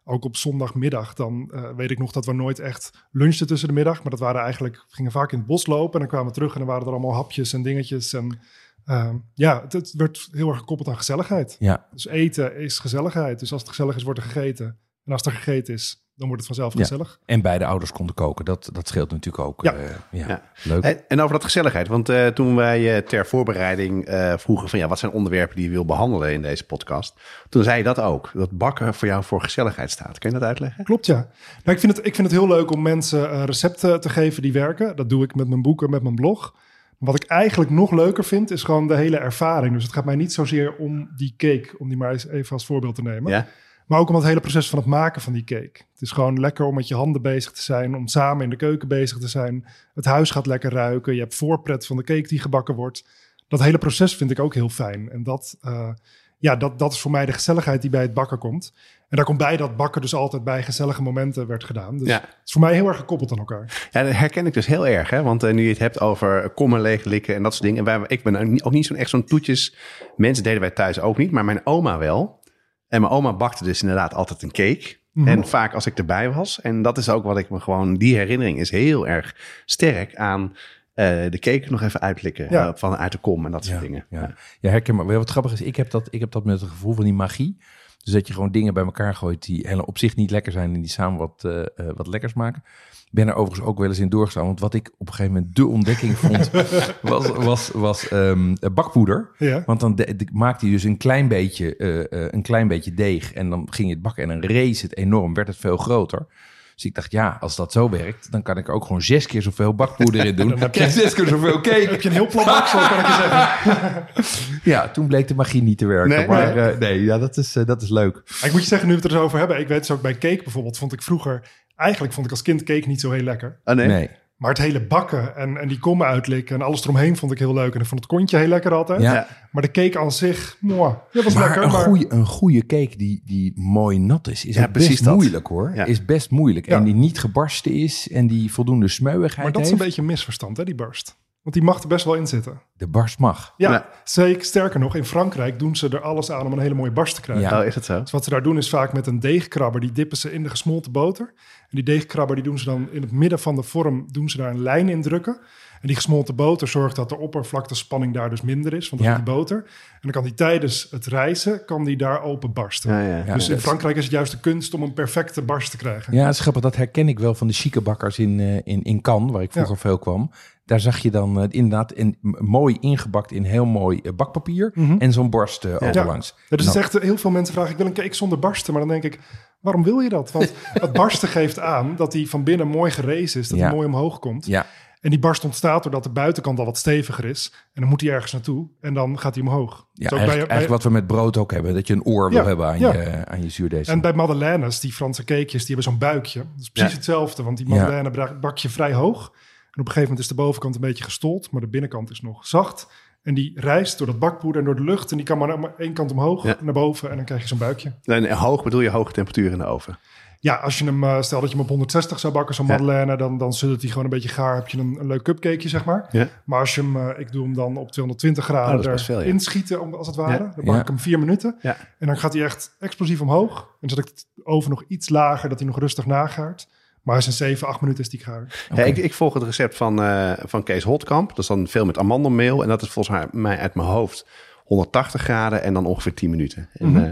ook op zondagmiddag, dan eh, weet ik nog dat we nooit echt lunchten tussen de middag. Maar dat waren eigenlijk, we gingen vaak in het bos lopen en dan kwamen we terug en dan waren er allemaal hapjes en dingetjes. En eh, ja, het, het werd heel erg gekoppeld aan gezelligheid. Ja, Dus eten is gezelligheid. Dus als het gezellig is, wordt er gegeten. En als er gegeten is, dan wordt het vanzelf Ja. gezellig. en beide ouders konden koken. Dat, dat scheelt natuurlijk ook. Ja. eh, ja. Ja. Leuk. En, en over dat gezelligheid. Want eh, toen wij eh, ter voorbereiding eh, vroegen van ja, wat zijn onderwerpen die je wil behandelen in deze podcast. Toen zei je dat ook. Dat bakken voor jou voor gezelligheid staat. Kun je dat uitleggen? Klopt, ja. Nou, ik, vind het, ik vind het heel leuk om mensen eh, recepten te geven die werken. Dat doe ik met mijn boeken, met mijn blog. Wat ik eigenlijk nog leuker vind, is gewoon de hele ervaring. Dus het gaat mij niet zozeer om die cake, om die maar eens even als voorbeeld te nemen. Ja? Maar ook om het hele proces van het maken van die cake. Het is gewoon lekker om met je handen bezig te zijn, om samen in de keuken bezig te zijn. Het huis gaat lekker ruiken, je hebt voorpret van de cake die gebakken wordt. Dat hele proces vind ik ook heel fijn. En dat, eh, ja, dat, dat is voor mij de gezelligheid die bij het bakken komt. En daar komt bij dat bakken dus altijd bij gezellige momenten werd gedaan. Dus Ja. het is voor mij heel erg gekoppeld aan elkaar. Ja, dat herken ik dus heel erg. Hè? Want eh, nu je het hebt over kommen leeglikken en dat soort dingen. En wij, ik ben ook niet- ook niet zo'n echt zo'n toetjes. Mensen deden wij thuis ook niet, maar mijn oma wel. En mijn oma bakte dus inderdaad altijd een cake. Mhm. En vaak als ik erbij was. En dat is ook wat ik me gewoon... Die herinnering is heel erg sterk aan eh, de cake nog even uitlikken. Ja. eh, van uit de kom en dat soort Ja, dingen. ja. Ja, herken maar. Wat grappig is, ik heb, dat, ik heb dat met het gevoel van die magie. Dus dat je gewoon dingen bij elkaar gooit die hele- op zich niet lekker zijn en die samen wat, eh, wat lekkers maken. Ik ben er overigens ook wel eens in doorgestaan. Want wat ik op een gegeven moment de ontdekking vond, was, was, was ehm, bakpoeder. Ja. Want dan de, de- maakte hij dus een klein, beetje, eh, eh, een klein beetje deeg en dan ging je het bakken en dan rees het enorm, werd het veel groter. Dus ik dacht, ja, als dat zo werkt, dan kan ik er ook gewoon zes keer zoveel bakpoeder in doen. Dan heb je zes keer zoveel cake. Heb je een heel plan baksel, kan ik je zeggen. Ja, toen bleek de magie niet te werken. Nee, maar nee. eh, nee, ja, dat is, eh, dat is leuk. Ik moet je zeggen, nu we het er zo over hebben. Ik weet dus ook bij cake bijvoorbeeld, vond ik vroeger... Eigenlijk vond ik als kind cake niet zo heel lekker. Oh, nee? Nee. Maar het hele bakken en, en die kommen uitlikken en alles eromheen vond ik heel leuk. En ik vond het kontje heel lekker altijd. Ja. Maar de cake aan zich, mwah, dat was Maar lekker. een maar goede, een goede cake die, die mooi nat is, is Ja, best dat. moeilijk hoor. Ja. Is best moeilijk. Ja. En die niet gebarsten is en die voldoende smeuigheid Maar dat is een beetje een misverstand, hè, die barst. Want die mag er best wel in zitten. De barst mag. Ja, Ja. zeker. Sterker nog, in Frankrijk doen ze er alles aan om een hele mooie barst te krijgen. Ja. Oh, is dat zo? Dus wat ze daar doen is vaak met een deegkrabber, die dippen ze in de gesmolten boter. En die deegkrabber die doen ze dan in het midden van de vorm, doen ze daar een lijn in drukken. En die gesmolten boter zorgt dat de oppervlaktespanning daar dus minder is, want dat Ja. is die boter. En dan kan die tijdens het rijzen, kan die daar open barsten. Ja, ja. Ja, dus in dat- Frankrijk is het juist de kunst om een perfecte barst te krijgen. Ja, is grappig. Dat herken ik wel van de chique bakkers in, eh, in, in Cannes, waar ik vroeger veel kwam. Daar zag je dan eh, inderdaad een, m- mooi ingebakt in heel mooi eh, bakpapier en zo'n borst eh, overlangs. Ja, dus Nou, het is echt, heel veel mensen vragen, ik wil een cake zonder barsten. Maar dan denk ik, waarom wil je dat? Want het barsten geeft aan dat hij van binnen mooi gerezen is, dat Ja. hij mooi omhoog komt. Ja, En die barst ontstaat doordat de buitenkant al wat steviger is. En dan moet hij ergens naartoe en dan gaat hij omhoog. ja Dus eigenlijk, bij- bij- eigenlijk wat we met brood ook hebben. Dat je een oor wil Ja, hebben aan, ja. je, aan je zuurdeeg. En bij madeleines, die Franse cakejes, die hebben zo'n buikje. Dat is precies Ja. hetzelfde, want die madeleine bak je vrij hoog. En op een gegeven moment is de bovenkant een beetje gestold, maar de binnenkant is nog zacht. En die rijst door dat bakpoeder en door de lucht. En die kan maar één kant omhoog, Ja. naar boven. En dan krijg je zo'n buikje. En hoog bedoel je hoge temperatuur in de oven? Ja, als je hem, eh, stel dat je hem op 160 zou bakken, zo'n Ja. madeleine, dan, dan zult hij gewoon een beetje gaar. Heb je een, een leuk cupcakeje, zeg maar. Ja. Maar als je hem, eh, ik doe hem dan op 220 Oh, dat graden best veel, ja. erin schieten, om, als het ware. Dan bak ik hem vier minuten. En dan gaat hij echt explosief omhoog. En dan zet ik het oven nog iets lager, dat hij nog rustig nagaart. Maar een 7, 8 minuten is die gaar. Ja, ik, ik volg het recept van, eh, van Kees Hotkamp. Dat is dan veel met amandelmeel. En dat is volgens mij- mij uit mijn hoofd 180 graden en dan ongeveer 10 minuten. En, Mhm. eh,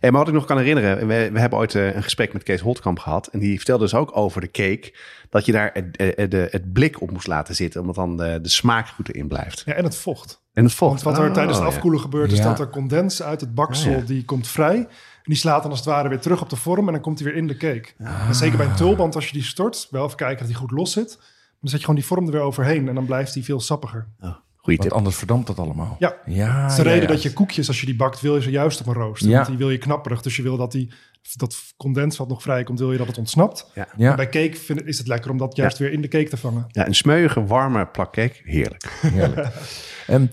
en maar wat ik nog kan herinneren, we, we hebben ooit eh, een gesprek met Kees Holtkamp gehad. En die vertelde dus ook over de cake. Dat je daar het, de, het blik op moest laten zitten, omdat dan de, de smaak goed erin blijft. Ja, en het vocht. En het vocht. Want wat er Oh, tijdens het ja. afkoelen gebeurt, is Ja. dat er condens uit het baksel, Oh, ja. die komt vrij. En die slaat dan als het ware weer terug op de vorm en dan komt hij weer in de cake. En zeker bij een tulband, als je die stort, wel even kijken dat die goed los zit. Dan zet je gewoon die vorm er weer overheen en dan blijft die veel sappiger. Oh, goeie Want tip. anders verdampt dat allemaal. Ja. ja Dat is de ja, reden ja. dat je koekjes, als je die bakt, wil je ze juist op een rooster. Ja. Want die wil je knapperig. Dus je wil dat die, dat condens wat nog vrijkomt, wil je dat het ontsnapt. Ja. En bij cake vind, is het lekker om dat juist weer in de cake te vangen. Ja, een smeuïge, warme plakcake. Heerlijk. Heerlijk. Ehm,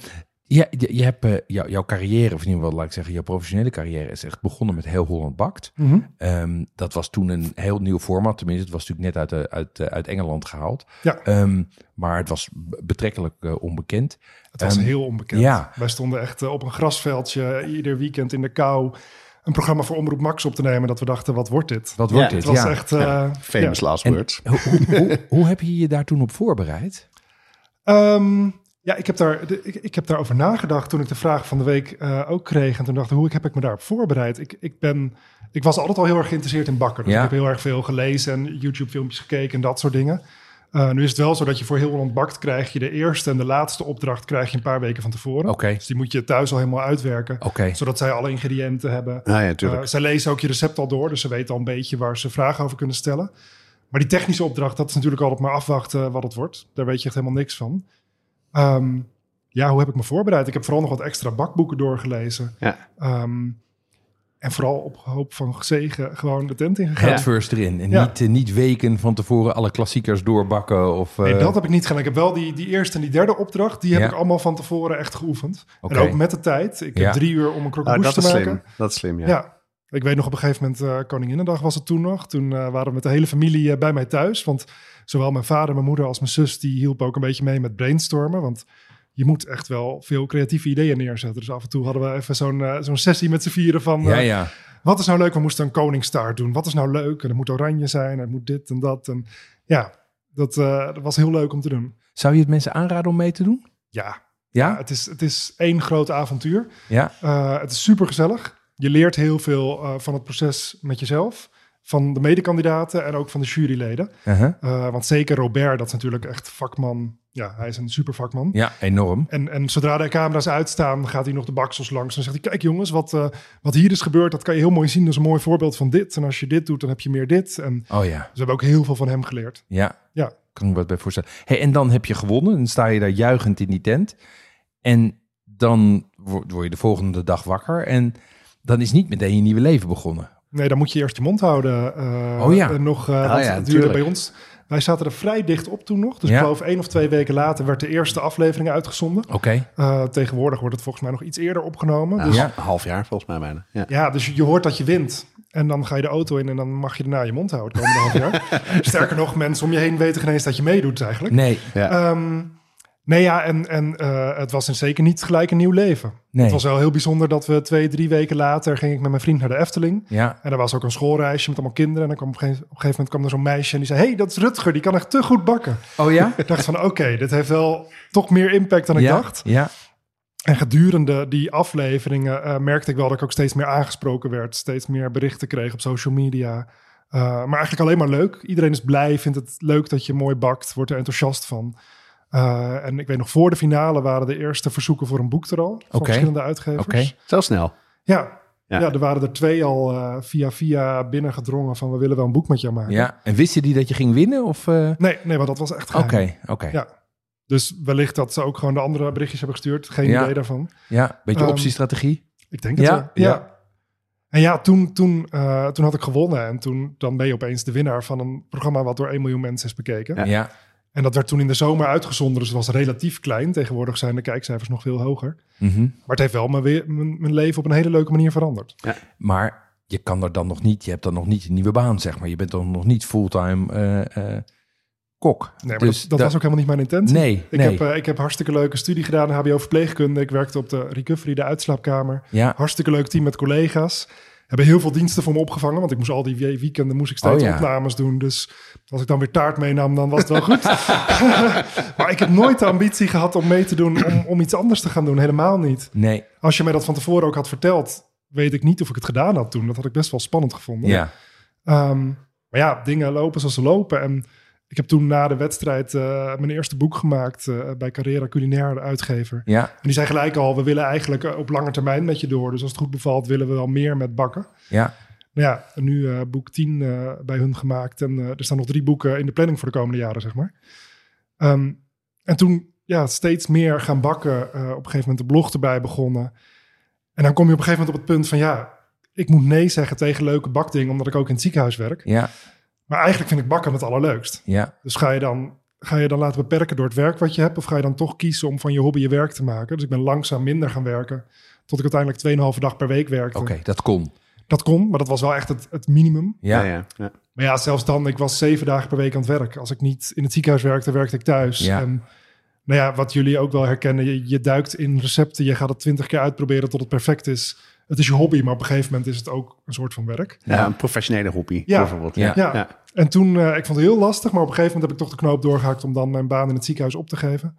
ja, je, je hebt eh, jou- jouw carrière, of in ieder geval, laat ik zeggen, jouw professionele carrière is echt begonnen met Heel Holland Bakt. Ehm, dat was toen een heel nieuw format. Tenminste, het was natuurlijk net uit, de- uit, eh, uit Engeland gehaald. Ja. Ehm, maar het was betrekkelijk eh, onbekend. Het was Ehm, heel onbekend. ja. Wij stonden echt eh, op een grasveldje ieder weekend in de kou een programma voor Omroep Max op te nemen. Dat we dachten, wat wordt dit? Wat wordt Ja, dit? Het was ja. echt... eh, Famous ja. last words. Hoe, hoe, hoe, hoe heb je je daar toen op voorbereid? Ehm, ja, ik heb, daar, de- ik, ik heb daarover nagedacht toen ik de vraag van de week eh, ook kreeg. En toen dacht ik, hoe heb ik me daarop voorbereid? Ik, ik, ben, ik was altijd al heel erg geïnteresseerd in bakken. Dus Ja. ik heb heel erg veel gelezen en YouTube-filmpjes gekeken en dat soort dingen. Eh, nu is het wel zo dat je voor heel Holland Bakt krijg je de eerste en de laatste opdracht krijg je een paar weken van tevoren. Oké. Dus die moet je thuis al helemaal uitwerken. Oké. Zodat zij alle ingrediënten hebben. Ah, ja, natuurlijk. Uh, zij lezen ook je recept al door, dus ze weten al een beetje waar ze vragen over kunnen stellen. Maar die technische opdracht, dat is natuurlijk altijd maar afwachten wat het wordt. Daar weet je echt helemaal niks van. Ehm, ja, hoe heb ik me voorbereid? Ik heb vooral nog wat extra bakboeken doorgelezen. Ja. Ehm, en vooral op hoop van zegen gewoon de tent ingegaan. First erin. En Ja. niet, eh, niet weken van tevoren alle klassiekers doorbakken. Of, eh, Nee, dat heb ik niet gedaan. Ik heb wel die, die eerste en die derde opdracht, die heb Ja. ik allemaal van tevoren echt geoefend. En ook met de tijd. Ik Ja. heb drie uur om een croque dat te is maken. slim. Dat is slim, ja. Ja. Ik weet nog op een gegeven moment, eh Koninginnedag was het toen nog. Toen eh, waren we met de hele familie eh, bij mij thuis. Want zowel mijn vader, mijn moeder als mijn zus... die hielpen ook een beetje mee met brainstormen. Want je moet echt wel veel creatieve ideeën neerzetten. Dus af en toe hadden we even zo'n zo'n sessie met z'n vieren van... ja, ja. wat is nou leuk? We moesten een koningstaart doen. Wat is nou leuk? En het moet oranje zijn. En het moet dit en dat. En ja, dat, dat was heel leuk om te doen. Zou je het mensen aanraden om mee te doen? Ja, Ja? het is, het is één groot avontuur. Ja? Uh, het is super gezellig. Je leert heel veel uh, van het proces met jezelf, van de medekandidaten en ook van de juryleden. Uh-huh. Uh, want zeker Robert, dat is natuurlijk echt vakman. Ja, hij is een super vakman. Ja, enorm. En, en zodra de camera's uitstaan, gaat hij nog de baksels langs. En zegt hij, kijk jongens, wat, uh, wat hier is gebeurd, dat kan je heel mooi zien. Dat is een mooi voorbeeld van dit. En als je dit doet, dan heb je meer dit. En Oh ja. dus we hebben ook heel veel van hem geleerd. Ja. Ja. Kan ik me wat bij voorstellen. Hey, en dan heb je gewonnen. Dan sta je daar juichend in die tent. En dan word je de volgende dag wakker. En dan is niet meteen je nieuwe leven begonnen. Nee, dan moet je eerst je mond houden. Uh, oh ja. En nog, uh, want ja, het duurde bij ons. Wij zaten er vrij dicht op toen nog. Dus ja. ik geloof één of twee weken later werd de eerste aflevering uitgezonden. Oké. Okay. Uh, tegenwoordig wordt het volgens mij nog iets eerder opgenomen. Ja, dus, ja. Een half jaar volgens mij bijna. Ja. ja, dus je hoort dat je wint. En dan ga je de auto in en dan mag je daarna je mond houden. Komende half jaar. Sterker nog, mensen om je heen weten geen eens dat je meedoet eigenlijk. Nee. Ja. Um, Nee, ja, en, en uh, het was in zeker niet gelijk een nieuw leven. Nee. Het was wel heel bijzonder dat we twee, drie weken later ging ik met mijn vriend naar de Efteling. Ja. En er was ook een schoolreisje met allemaal kinderen. En dan kwam op, een gegeven, op een gegeven moment kwam er zo'n meisje en die zei... hey, dat is Rutger, die kan echt te goed bakken. Oh ja? ik dacht van, oké, okay, dit heeft wel toch meer impact dan ik ja, dacht. Ja. En gedurende die afleveringen uh, merkte ik wel dat ik ook steeds meer aangesproken werd. Steeds meer berichten kreeg op social media. Uh, maar eigenlijk alleen maar leuk. Iedereen is blij, vindt het leuk dat je mooi bakt, wordt er enthousiast van. Uh, en ik weet nog, voor de finale waren de eerste verzoeken voor een boek er al. Van okay. verschillende uitgevers. Okay. Zo snel? Ja. ja. Ja. er waren er twee al uh, via via binnengedrongen van we willen wel een boek met jou maken. Ja, en wisten die dat je ging winnen? Of, uh... Nee, nee, want dat was echt Oké, oké. Okay, ja. Dus wellicht dat ze ook gewoon de andere berichtjes hebben gestuurd. Geen ja. idee daarvan. Ja, beetje um, optiestrategie. Ik denk het ja, wel. Ja. ja. En ja, toen, toen, uh, toen had ik gewonnen. En toen dan ben je opeens de winnaar van een programma wat door 1 miljoen mensen is bekeken. Ja. ja. En dat werd toen in de zomer uitgezonden, dus het was relatief klein. Tegenwoordig zijn de kijkcijfers nog veel hoger. Mm -hmm. Maar het heeft wel mijn, mijn, leven op een hele leuke manier veranderd. Ja. Maar je kan er dan nog niet, je hebt dan nog niet een nieuwe baan, zeg maar. Je bent dan nog niet fulltime uh, uh, kok. Nee, maar dus dat, dat was ook helemaal niet mijn intentie. Nee, ik, nee. Heb, uh, ik heb hartstikke leuke studie gedaan, HBO verpleegkunde. Ik werkte op de recovery, de uitslaapkamer. Ja. Hartstikke leuk team met collega's hebben heel veel diensten voor me opgevangen. Want ik moest al die weekenden moest ik steeds oh, ja. opnames doen. Dus als ik dan weer taart meenam, dan was het wel goed. maar ik heb nooit de ambitie gehad om mee te doen om, om iets anders te gaan doen. Helemaal niet. Nee. Als je mij dat van tevoren ook had verteld, weet ik niet of ik het gedaan had toen. Dat had ik best wel spannend gevonden. Ja. Um, maar ja, dingen lopen zoals ze lopen. En ik heb toen na de wedstrijd uh, mijn eerste boek gemaakt uh, bij Carrera Culinaire, de uitgever. Ja. En die zei gelijk al, we willen eigenlijk uh, op lange termijn met je door. Dus als het goed bevalt, willen we wel meer met bakken. Ja. Nou ja, nu uh, boek 10 bij hun gemaakt. En er staan nog drie boeken in de planning voor de komende jaren, zeg maar. Um, en toen ja, steeds meer gaan bakken. op een gegeven moment de blog erbij begonnen. En dan kom je op een gegeven moment op het punt van... ja, ik moet nee zeggen tegen leuke bakdingen... omdat ik ook in het ziekenhuis werk. Ja. Maar eigenlijk vind ik bakken het allerleukst. Ja. Dus ga je, dan, ga je dan laten beperken door het werk wat je hebt... of ga je dan toch kiezen om van je hobby je werk te maken? Dus ik ben langzaam minder gaan werken... tot ik uiteindelijk 2,5 dag per week werkte. Oké, okay, dat kon. Dat kon, maar dat was wel echt het, het minimum. Ja. Ja, ja, ja. Maar ja, zelfs dan, ik was zeven dagen per week aan het werk. Als ik niet in het ziekenhuis werkte, werkte ik thuis. Ja. En nou ja, wat jullie ook wel herkennen, je, je duikt in recepten, je gaat het twintig keer uitproberen tot het perfect is. Het is je hobby, maar op een gegeven moment is het ook een soort van werk. Ja, een professionele hobby Ja. bijvoorbeeld. Ja. Ja. Ja. En toen, eh, ik vond het heel lastig, maar op een gegeven moment heb ik toch de knoop doorgehakt om dan mijn baan in het ziekenhuis op te geven.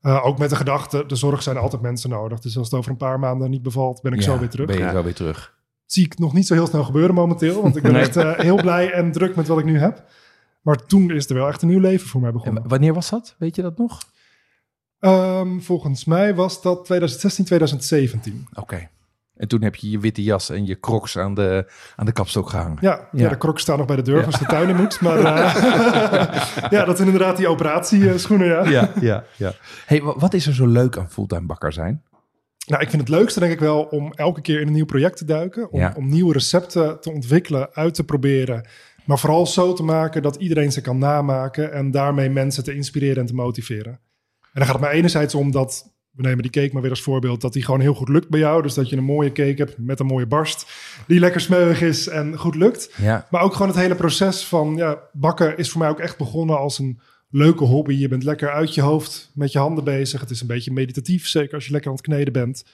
Eh, ook met de gedachte, de zorg zijn altijd mensen nodig. Dus als het over een paar maanden niet bevalt, ben ik Ja, zo weer terug. Ben je Ja. zo weer terug. zie ik nog niet zo heel snel gebeuren momenteel. Want ik ben Nee. echt eh, heel blij en druk met wat ik nu heb. Maar toen is er wel echt een nieuw leven voor mij begonnen. En wanneer was dat? Weet je dat nog? Ehm, volgens mij was dat 2016, 2017. Oké. En toen heb je je witte jas en je crocs aan de, aan de kapstok gehangen. Ja, ja. Ja. de kroks staan nog bij de deur als de tuin in moet. Maar eh, ja, dat zijn inderdaad die operatieschoenen, ja. ja, ja, ja. Hey, wa- wat is er zo leuk aan fulltime bakker zijn? Nou, ik vind het leukste denk ik wel om elke keer in een nieuw project te duiken. Om, Ja. om nieuwe recepten te ontwikkelen, uit te proberen. Maar vooral zo te maken dat iedereen ze kan namaken. En daarmee mensen te inspireren en te motiveren. En dan gaat het maar enerzijds om dat, we nemen die cake maar weer als voorbeeld, dat die gewoon heel goed lukt bij jou. Dus dat je een mooie cake hebt met een mooie barst. Die lekker smeuig is en goed lukt. Ja, Maar ook gewoon het hele proces van ja, bakken is voor mij ook echt begonnen als een leuke hobby. Je bent lekker uit je hoofd met je handen bezig. Het is een beetje meditatief, zeker als je lekker aan het kneden bent.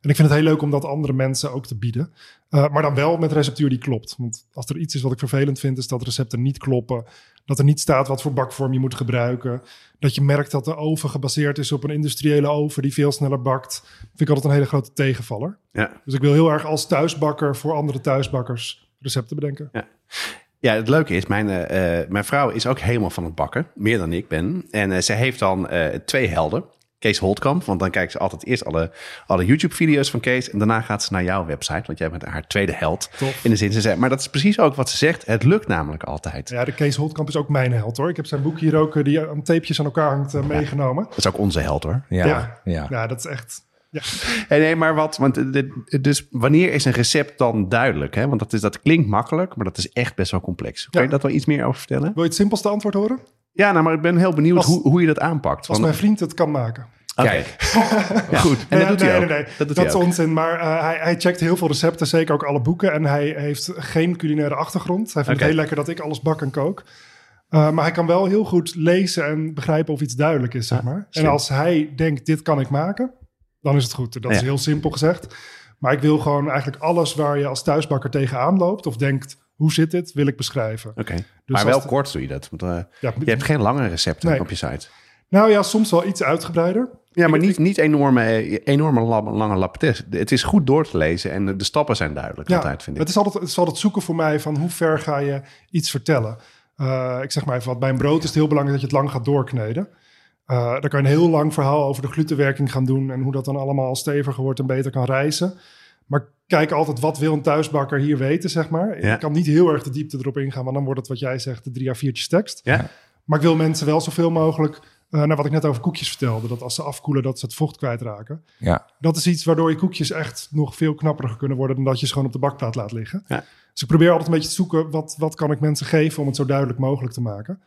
En ik vind het heel leuk om dat andere mensen ook te bieden. Uh, maar dan wel met receptuur die klopt. Want als er iets is wat ik vervelend vind, is dat recepten niet kloppen. Dat er niet staat wat voor bakvorm je moet gebruiken. Dat je merkt dat de oven gebaseerd is op een industriële oven die veel sneller bakt. Vind ik altijd een hele grote tegenvaller. Ja. Dus ik wil heel erg als thuisbakker voor andere thuisbakkers recepten bedenken. Ja, het leuke is, mijn, uh, mijn vrouw is ook helemaal van het bakken. Meer dan ik ben. En uh, ze heeft dan uh, twee helden. Kees Holtkamp, want dan kijkt ze altijd eerst alle, alle YouTube-video's van Kees. En daarna gaat ze naar jouw website, want jij bent haar tweede held. Tof. In de zin, ze zegt, maar dat is precies ook wat ze zegt. Het lukt namelijk altijd. Ja, de Kees Holtkamp is ook mijn held hoor. Ik heb zijn boek hier ook, eh, die aan tapejes aan elkaar hangt, uh, meegenomen. Dat is ook onze held hoor. ja, ja. ja. ja dat is echt... Ja. Hey, nee, maar wat? Want dus wanneer is een recept dan duidelijk? Hè? Want dat, is, dat klinkt makkelijk, maar dat is echt best wel complex. Kan Ja. je dat wel iets meer over vertellen? Wil je het simpelste antwoord horen? Ja, nou, maar ik ben heel benieuwd Als- hoe, hoe je dat aanpakt. Als Want- mijn vriend het kan maken. Oké. Goed. En Nee, dat doet nee, hij ook. nee, nee. Dat doet Dat hij is ook. onzin. Maar eh, hij, hij checkt heel veel recepten, zeker ook alle boeken. En hij heeft geen culinaire achtergrond. Hij vindt het heel lekker dat ik alles bak en kook. Uh, maar hij kan wel heel goed lezen en begrijpen of iets duidelijk is, zeg maar. En als hij denkt, dit kan ik maken, dan is het goed. Dat is heel simpel gezegd. Maar ik wil gewoon eigenlijk alles waar je als thuisbakker tegenaan loopt... of denkt, hoe zit dit, wil ik beschrijven. Oké. Dus maar wel de- kort doe je dat. Want, eh, Ja, je hebt geen lange recepten Nee. op je site. Nou ja, soms wel iets uitgebreider. Ja, maar niet, niet enorme, eh, enorme la- lange lappetes. Het is goed door te lezen en de, stappen zijn duidelijk altijd, vind ik. Het is altijd, het is altijd zoeken voor mij van hoe ver ga je iets vertellen. Uh, ik zeg maar even wat, bij een brood is het heel belangrijk dat je het lang gaat doorkneden. Uh, daar kan je een heel lang verhaal over de glutenwerking gaan doen... en hoe dat dan allemaal steviger wordt en beter kan rijzen. Maar kijk altijd, wat wil een thuisbakker hier weten, zeg maar. Ja. Ik kan niet heel erg de diepte erop ingaan... want dan wordt het wat jij zegt, de drie A4'tjes tekst. Ja? Maar ik wil mensen wel zoveel mogelijk... Uh, naar wat ik net over koekjes vertelde, dat als ze afkoelen, dat ze het vocht kwijtraken. Ja. Dat is iets waardoor je koekjes echt nog veel knapperiger kunnen worden dan dat je ze gewoon op de bakplaat laat liggen. Ja. Dus ik probeer altijd een beetje te zoeken, wat, wat kan ik mensen geven om het zo duidelijk mogelijk te maken.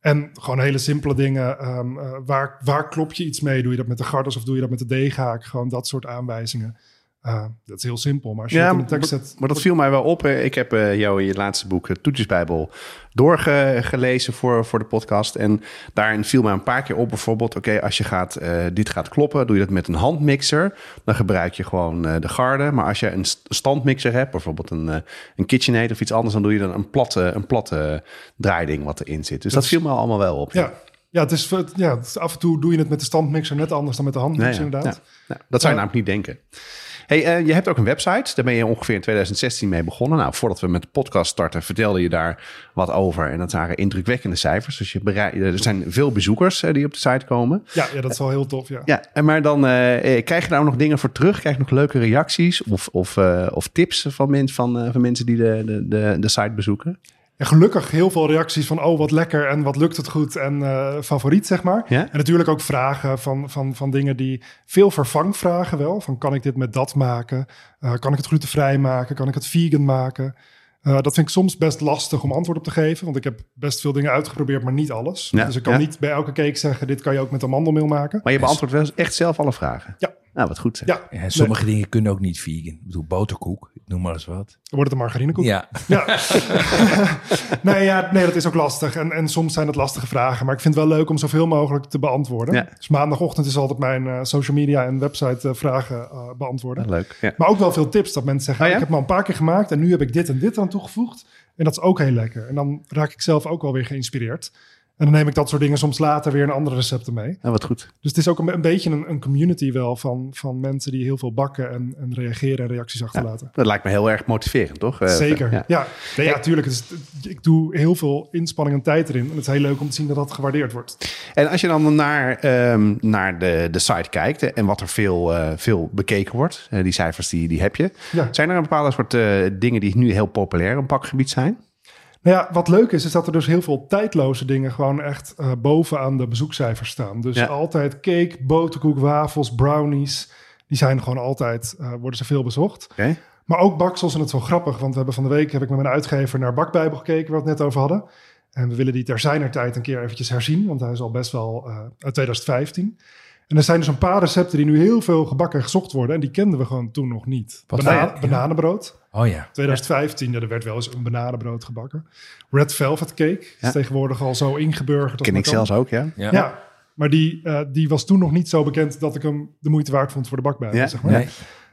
En gewoon hele simpele dingen. Um, uh, waar, waar klop je iets mee? Doe je dat met de garders of doe je dat met de deeghaak? Gewoon dat soort aanwijzingen. Uh, dat is heel simpel, maar als je Ja, in tekst maar, zet... maar dat viel mij wel op. Eh, Ik heb uh, jou in je laatste boek, uh, Toetjesbijbel, doorgelezen voor, voor de podcast. En daarin viel mij een paar keer op bijvoorbeeld... oké, als je gaat, uh, dit gaat kloppen, doe je dat met een handmixer. Dan gebruik je gewoon de garde. Maar als je een st- standmixer hebt, bijvoorbeeld een, een KitchenAid of iets anders... dan doe je dan een platte, een platte draaiding wat erin zit. Dus dat, dat viel me allemaal wel op. Ja. Ja, het is, ja, af en toe doe je het met de standmixer net anders dan met de handmixer ja. inderdaad. Ja. Dat zou je namelijk niet denken. Hey, uh, je hebt ook een website. Daar ben je ongeveer in 2016 mee begonnen. Nou, voordat we met de podcast starten, vertelde je daar wat over. En dat waren indrukwekkende cijfers. Dus je bereid, er zijn veel bezoekers uh, die op de site komen. Ja, ja dat is wel heel tof. Ja, ja en maar dan krijg je daar ook nog dingen voor terug? Krijg je nog leuke reacties of, of, of tips van, men, van, van mensen die de, de, de, de site bezoeken? Ja, gelukkig heel veel reacties van oh, wat lekker en wat lukt het goed en uh, favoriet, zeg maar. Ja? En natuurlijk ook vragen van, van, van dingen die veel vervangvragen wel. Van kan ik dit met dat maken? Uh, kan ik het glutenvrij maken? Kan ik het vegan maken? Uh, dat vind ik soms best lastig om antwoord op te geven. Want ik heb best veel dingen uitgeprobeerd, maar niet alles. Ja, dus ik kan ja. niet bij elke cake zeggen, dit kan je ook met amandelmeel maken. Maar je beantwoordt wel echt zelf alle vragen? Ja. Nou, wat goed zeg. Ja. ja sommige nee. dingen kunnen ook niet vegan. Ik bedoel, boterkoek, noem maar eens wat. Wordt het een margarinekoek. Ja. ja. nee, ja, nee, dat is ook lastig. En, en soms zijn het lastige vragen. Maar ik vind het wel leuk om zoveel mogelijk te beantwoorden. Ja. Dus maandagochtend is altijd mijn uh, social media en website uh, vragen uh, beantwoorden. Ja, leuk. Ja. Maar ook wel veel tips. Dat mensen zeggen, oh, ja? ik heb hem al een paar keer gemaakt. En nu heb ik dit en dit aan toegevoegd. En dat is ook heel lekker. En dan raak ik zelf ook wel weer geïnspireerd. En dan neem ik dat soort dingen soms later weer in andere recepten mee. Nou, wat goed. Dus het is ook een, een beetje een, een community wel van, van mensen die heel veel bakken en, en reageren en reacties achterlaten. Dat lijkt me heel erg motiverend, toch? Eh, Zeker. ja. Ja, Nee, ja tuurlijk. Het is, ik doe heel veel inspanning en tijd erin. En het is heel leuk om te zien dat dat gewaardeerd wordt. En als je dan naar, ehm, naar de, de site kijkt eh, en wat er veel, eh, veel bekeken wordt, die cijfers die, die heb je. Zijn er een bepaalde soort dingen die nu heel populair op bakgebied zijn? Nou ja, wat leuk is, is dat er dus heel veel tijdloze dingen gewoon echt eh, bovenaan de bezoekcijfers staan. Dus Ja. altijd cake, boterkoek, wafels, brownies. Die zijn gewoon altijd, eh, worden ze veel bezocht. Maar ook baksels, en het is wel grappig, want we hebben van de week heb ik met mijn uitgever naar Bakbijbel gekeken, waar we het net over hadden. En we willen die ter zijner tijd een keer eventjes herzien, want hij is al best wel eh, uit 2015. En er zijn dus een paar recepten die nu heel veel gebakken en gezocht worden. En die kenden we gewoon toen nog niet. Wat Bana- zei je? Bananenbrood. Oh ja. 2015, ja, er werd wel eens een bananenbrood gebakken. Red Velvet Cake Ja. is tegenwoordig al zo ingeburgerd. Ken maar ik kan. zelfs ook, ja. Ja. Ja, maar die, eh, die was toen nog niet zo bekend dat ik hem de moeite waard vond voor de bakbijbel. Ja. Zeg maar. Nee.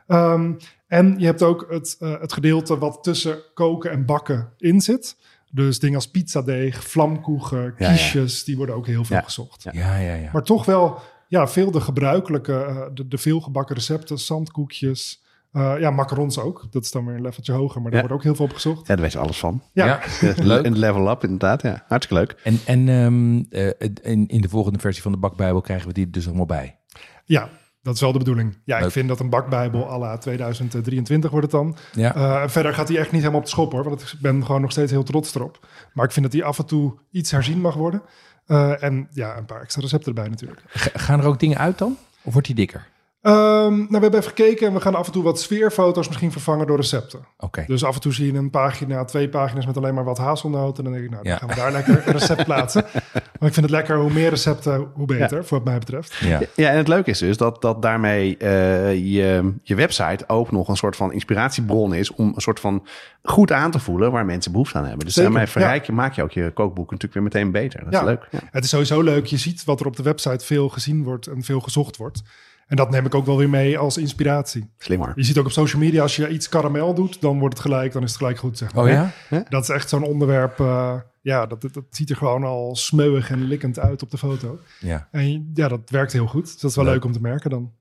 Ehm, en je hebt ook het, eh, het gedeelte wat tussen koken en bakken in zit. Dus dingen als pizzadeeg, vlamkoegen, Ja, ja. kiesjes, die worden ook heel veel Ja. gezocht. Ja, ja, ja. Maar toch wel ja, veel de gebruikelijke, eh, de, de veelgebakken recepten, zandkoekjes. eh, ja, macarons ook. Dat is dan weer een leveltje hoger, maar daar Ja. wordt ook heel veel op gezocht. Ja, daar weet je alles van. Ja. leuk. Een level up, inderdaad. Ja, hartstikke leuk. En, en ehm, eh, in, in de volgende versie van de bakbijbel krijgen we die er dus allemaal bij. Ja, dat is wel de bedoeling. Ja, Leuk. ik vind dat een bakbijbel à la 2023 wordt het dan. Ja. Eh, verder gaat hij echt niet helemaal op de schop hoor. Want ik ben gewoon nog steeds heel trots erop. Maar ik vind dat hij af en toe iets herzien mag worden. Eh, en ja, een paar extra recepten erbij natuurlijk. Ga- gaan er ook dingen uit dan? Of wordt die dikker? Ehm, nou, we hebben even gekeken en we gaan af en toe wat sfeerfoto's misschien vervangen door recepten. Oké. Dus af en toe zie je een pagina, twee pagina's met alleen maar wat hazelnoten. En dan denk ik, nou, dan Ja. gaan we daar lekker een recept plaatsen. Maar ik vind het lekker, hoe meer recepten, hoe beter, voor wat mij betreft. Ja. Ja, en het leuke is dus dat, dat daarmee eh, je, je website ook nog een soort van inspiratiebron is om een soort van goed aan te voelen waar mensen behoefte aan hebben. Dus Zeker, daarmee verrijk je, maak je ook je kookboek natuurlijk weer meteen beter. Dat is leuk. Ja. Het is sowieso leuk. Je ziet wat er op de website veel gezien wordt en veel gezocht wordt. En dat neem ik ook wel weer mee als inspiratie. Slimmer. Je ziet ook op social media, als je iets karamel doet, dan wordt het gelijk, dan is het gelijk goed. Zeg maar. Oh ja? Dat is echt zo'n onderwerp. eh, ja, dat, dat, dat ziet er gewoon al smeuig en likkend uit op de foto. Ja. En ja, dat werkt heel goed. Dus dat is wel Leuk. leuk om te merken dan.